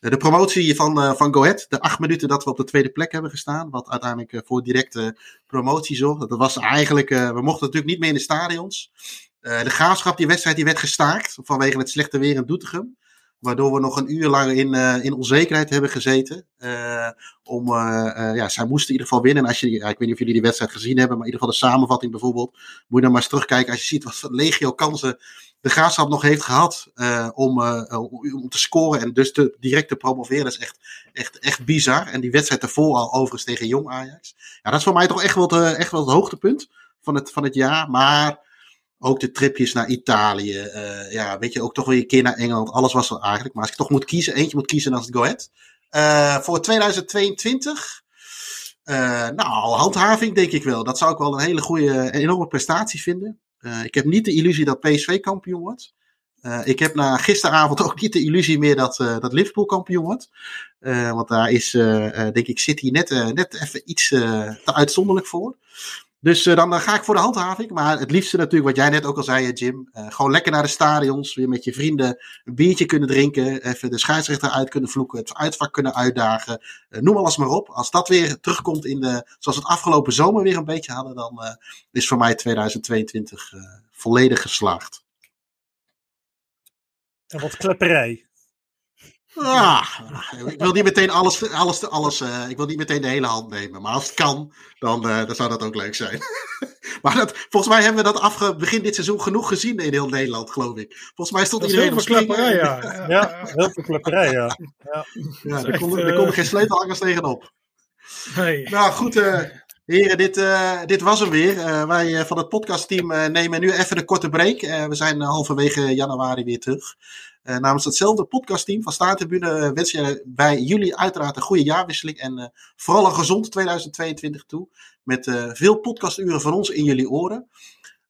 de promotie van, eh van Go Ahead. De acht minuten dat we op de tweede plek hebben gestaan. Wat uiteindelijk eh, voor directe promotie zorgde. Dat was eigenlijk, we mochten natuurlijk niet meer in de stadions. De graafschap, die wedstrijd, die werd gestaakt vanwege het slechte weer in Doetinchem. Waardoor we nog een uur lang in, eh, in onzekerheid hebben gezeten. Eh, om, eh, ja, zij moesten in ieder geval winnen. En als je, ik weet niet of jullie die wedstrijd gezien hebben, maar in ieder geval de samenvatting bijvoorbeeld. Moet je dan maar eens terugkijken als je ziet wat legio kansen de graafschap nog heeft gehad eh, om, om, te scoren en dus te, direct te promoveren. Dat is echt, echt, echt bizar. En die wedstrijd ervoor al overigens tegen Jong Ajax. Ja, dat is voor mij toch echt wel, het, echt wel het hoogtepunt van het, van het jaar. Maar ook de tripjes naar Italië. eh, ja, weet je, ook toch weer een keer naar Engeland. Alles was er eigenlijk. Maar als ik toch moet kiezen, eentje moet kiezen, dan is het Go Ahead. Eh, voor 2022. eh, nou, handhaving denk ik wel. Dat zou ik wel een hele goede, enorme prestatie vinden. Ik heb niet de illusie dat PSV kampioen wordt. Ik heb na gisteravond ook niet de illusie meer dat, dat Liverpool kampioen wordt. Want daar is, denk ik, City net, net even iets te uitzonderlijk voor. Dus eh, dan ga ik voor de handhaving. Maar het liefste natuurlijk, wat jij net ook al zei, Jim. eh, gewoon lekker naar de stadions. Weer met je vrienden een biertje kunnen drinken. Even de scheidsrechter uit kunnen vloeken. Het uitvak kunnen uitdagen. eh, noem alles maar op. Als dat weer terugkomt in de, zoals we het afgelopen zomer weer een beetje hadden. Dan is voor mij 2022 eh, volledig geslaagd. En wat klepperij. Ah, ik wil niet meteen alles, alles, alles eh, ik wil niet meteen de hele hand nemen. Maar als het kan, dan, eh, dan zou dat ook leuk zijn. maar dat, volgens mij hebben we dat afge, begin dit seizoen genoeg gezien in heel Nederland, geloof ik. Volgens mij stond iedereen heel op klepperij, ja. Ja, heel veel klepperij, ja. ja. Ja, er konden geen sleutelhangers tegenop. Nee. Nou goed, eh, heren, dit, eh, dit was hem weer. Eh, wij eh, van het podcastteam nemen nu even een korte break. We zijn halverwege januari weer terug. Namens hetzelfde podcastteam van Staartribune wensen bij jullie uiteraard een goede jaarwisseling. En vooral een gezond 2022 toe. Met veel podcasturen van ons in jullie oren.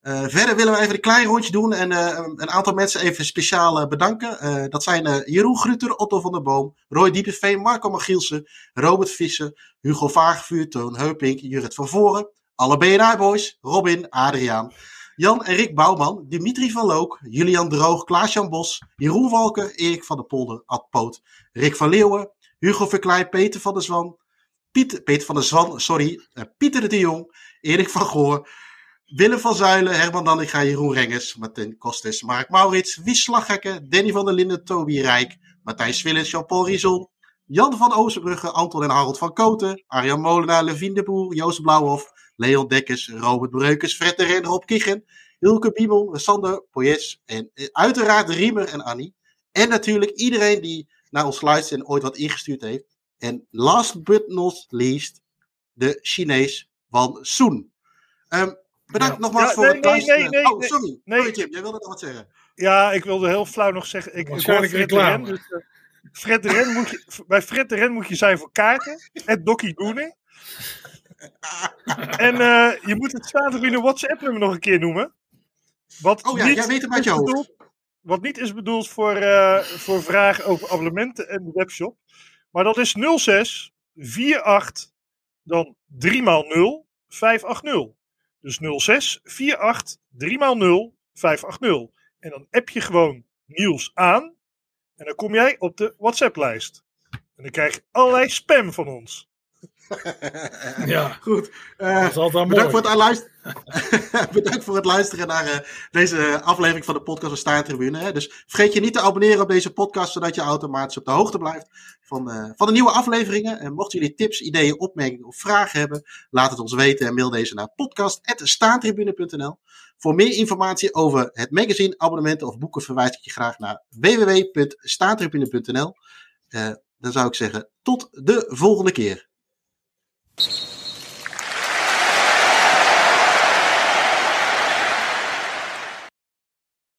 Eh, verder willen we even een klein rondje doen en eh, een aantal mensen even speciaal eh, bedanken. Dat zijn Jeroen Grutter, Otto van der Boom, Roy Diepeveen, Marco Magielsen, Robert Visser, Hugo Vagevuur, Toon Heupink, Jurrit van Voren, alle BNI-boys, Robin, Adriaan, Jan en Rick Bouwman, Dimitri van Look, Julian Droog, Klaas-Jan Bos, Jeroen Walker, Erik van der Polder, Ad Poot, Rick van Leeuwen, Hugo Verkleij, Peter van der Zwan, Piet, Peter van der Zwan, sorry, Pieter de Jong, Erik van Goor, Willem van Zuilen, Herman Dallinga, Jeroen Rengers, Martin Kostes, Mark Maurits, Wies Slaghekken, Danny van der Linden, Toby Rijk, Matthijs Swillens, Jean-Paul Jan van Oosterbrugge, Anton en Harold van Koten, Arjan Molenaar, Levine de Boer, Joost Blauwhof, Leon Dekkers, Robert Breukers, Fred de Ren, Rob Kiegen, Hilke Biemel, Sander Poyes en eh, uiteraard Riemer en Annie. En natuurlijk iedereen die naar ons luistert en ooit wat ingestuurd heeft. En last but not least, de Chinees van Soen. Ehm, bedankt Ja. nogmaals Ja, voor nee, het nee, luisteren. nee, nee, oh, nee. sorry. Nee. Sorry Jim, jij wilde nog wat zeggen. Ja, ik wilde heel flauw nog zeggen. Ik, ik Waarschijnlijk Fred de reclame. Ren, dus, eh, Fred de Ren moet je, bij Fred de Ren moet je zijn voor kaarten. Het Dokkie Goening. En eh, je moet het Statenbinnen WhatsApp-nummer nog een keer noemen. Wat Oh ja, niet jij weet hem uit is je hoofd. bedoeld- Wat niet is bedoeld voor, eh, voor vragen over abonnementen en de webshop. Maar dat is 06 48 dan 3 x 0 580. Dus 06 48 3 x 0 580. En dan app je gewoon Niels aan. En dan kom jij op de WhatsApp-lijst. En dan krijg je allerlei spam van ons. Ja. Goed. Dat is altijd bedankt, mooi. voor het luisteren. bedankt voor het luisteren naar eh, deze aflevering van de podcast van Staartribune. Hè. Dus vergeet je niet te abonneren op deze podcast, zodat je automatisch op de hoogte blijft van, eh, van de nieuwe afleveringen. En mochten jullie tips, ideeën, opmerkingen of vragen hebben, laat het ons weten en mail deze naar podcast.staartribune.nl. Voor meer informatie over het magazine, abonnementen of boeken verwijs ik je graag naar www.staartribune.nl. Eh, dan zou ik zeggen, tot de volgende keer. you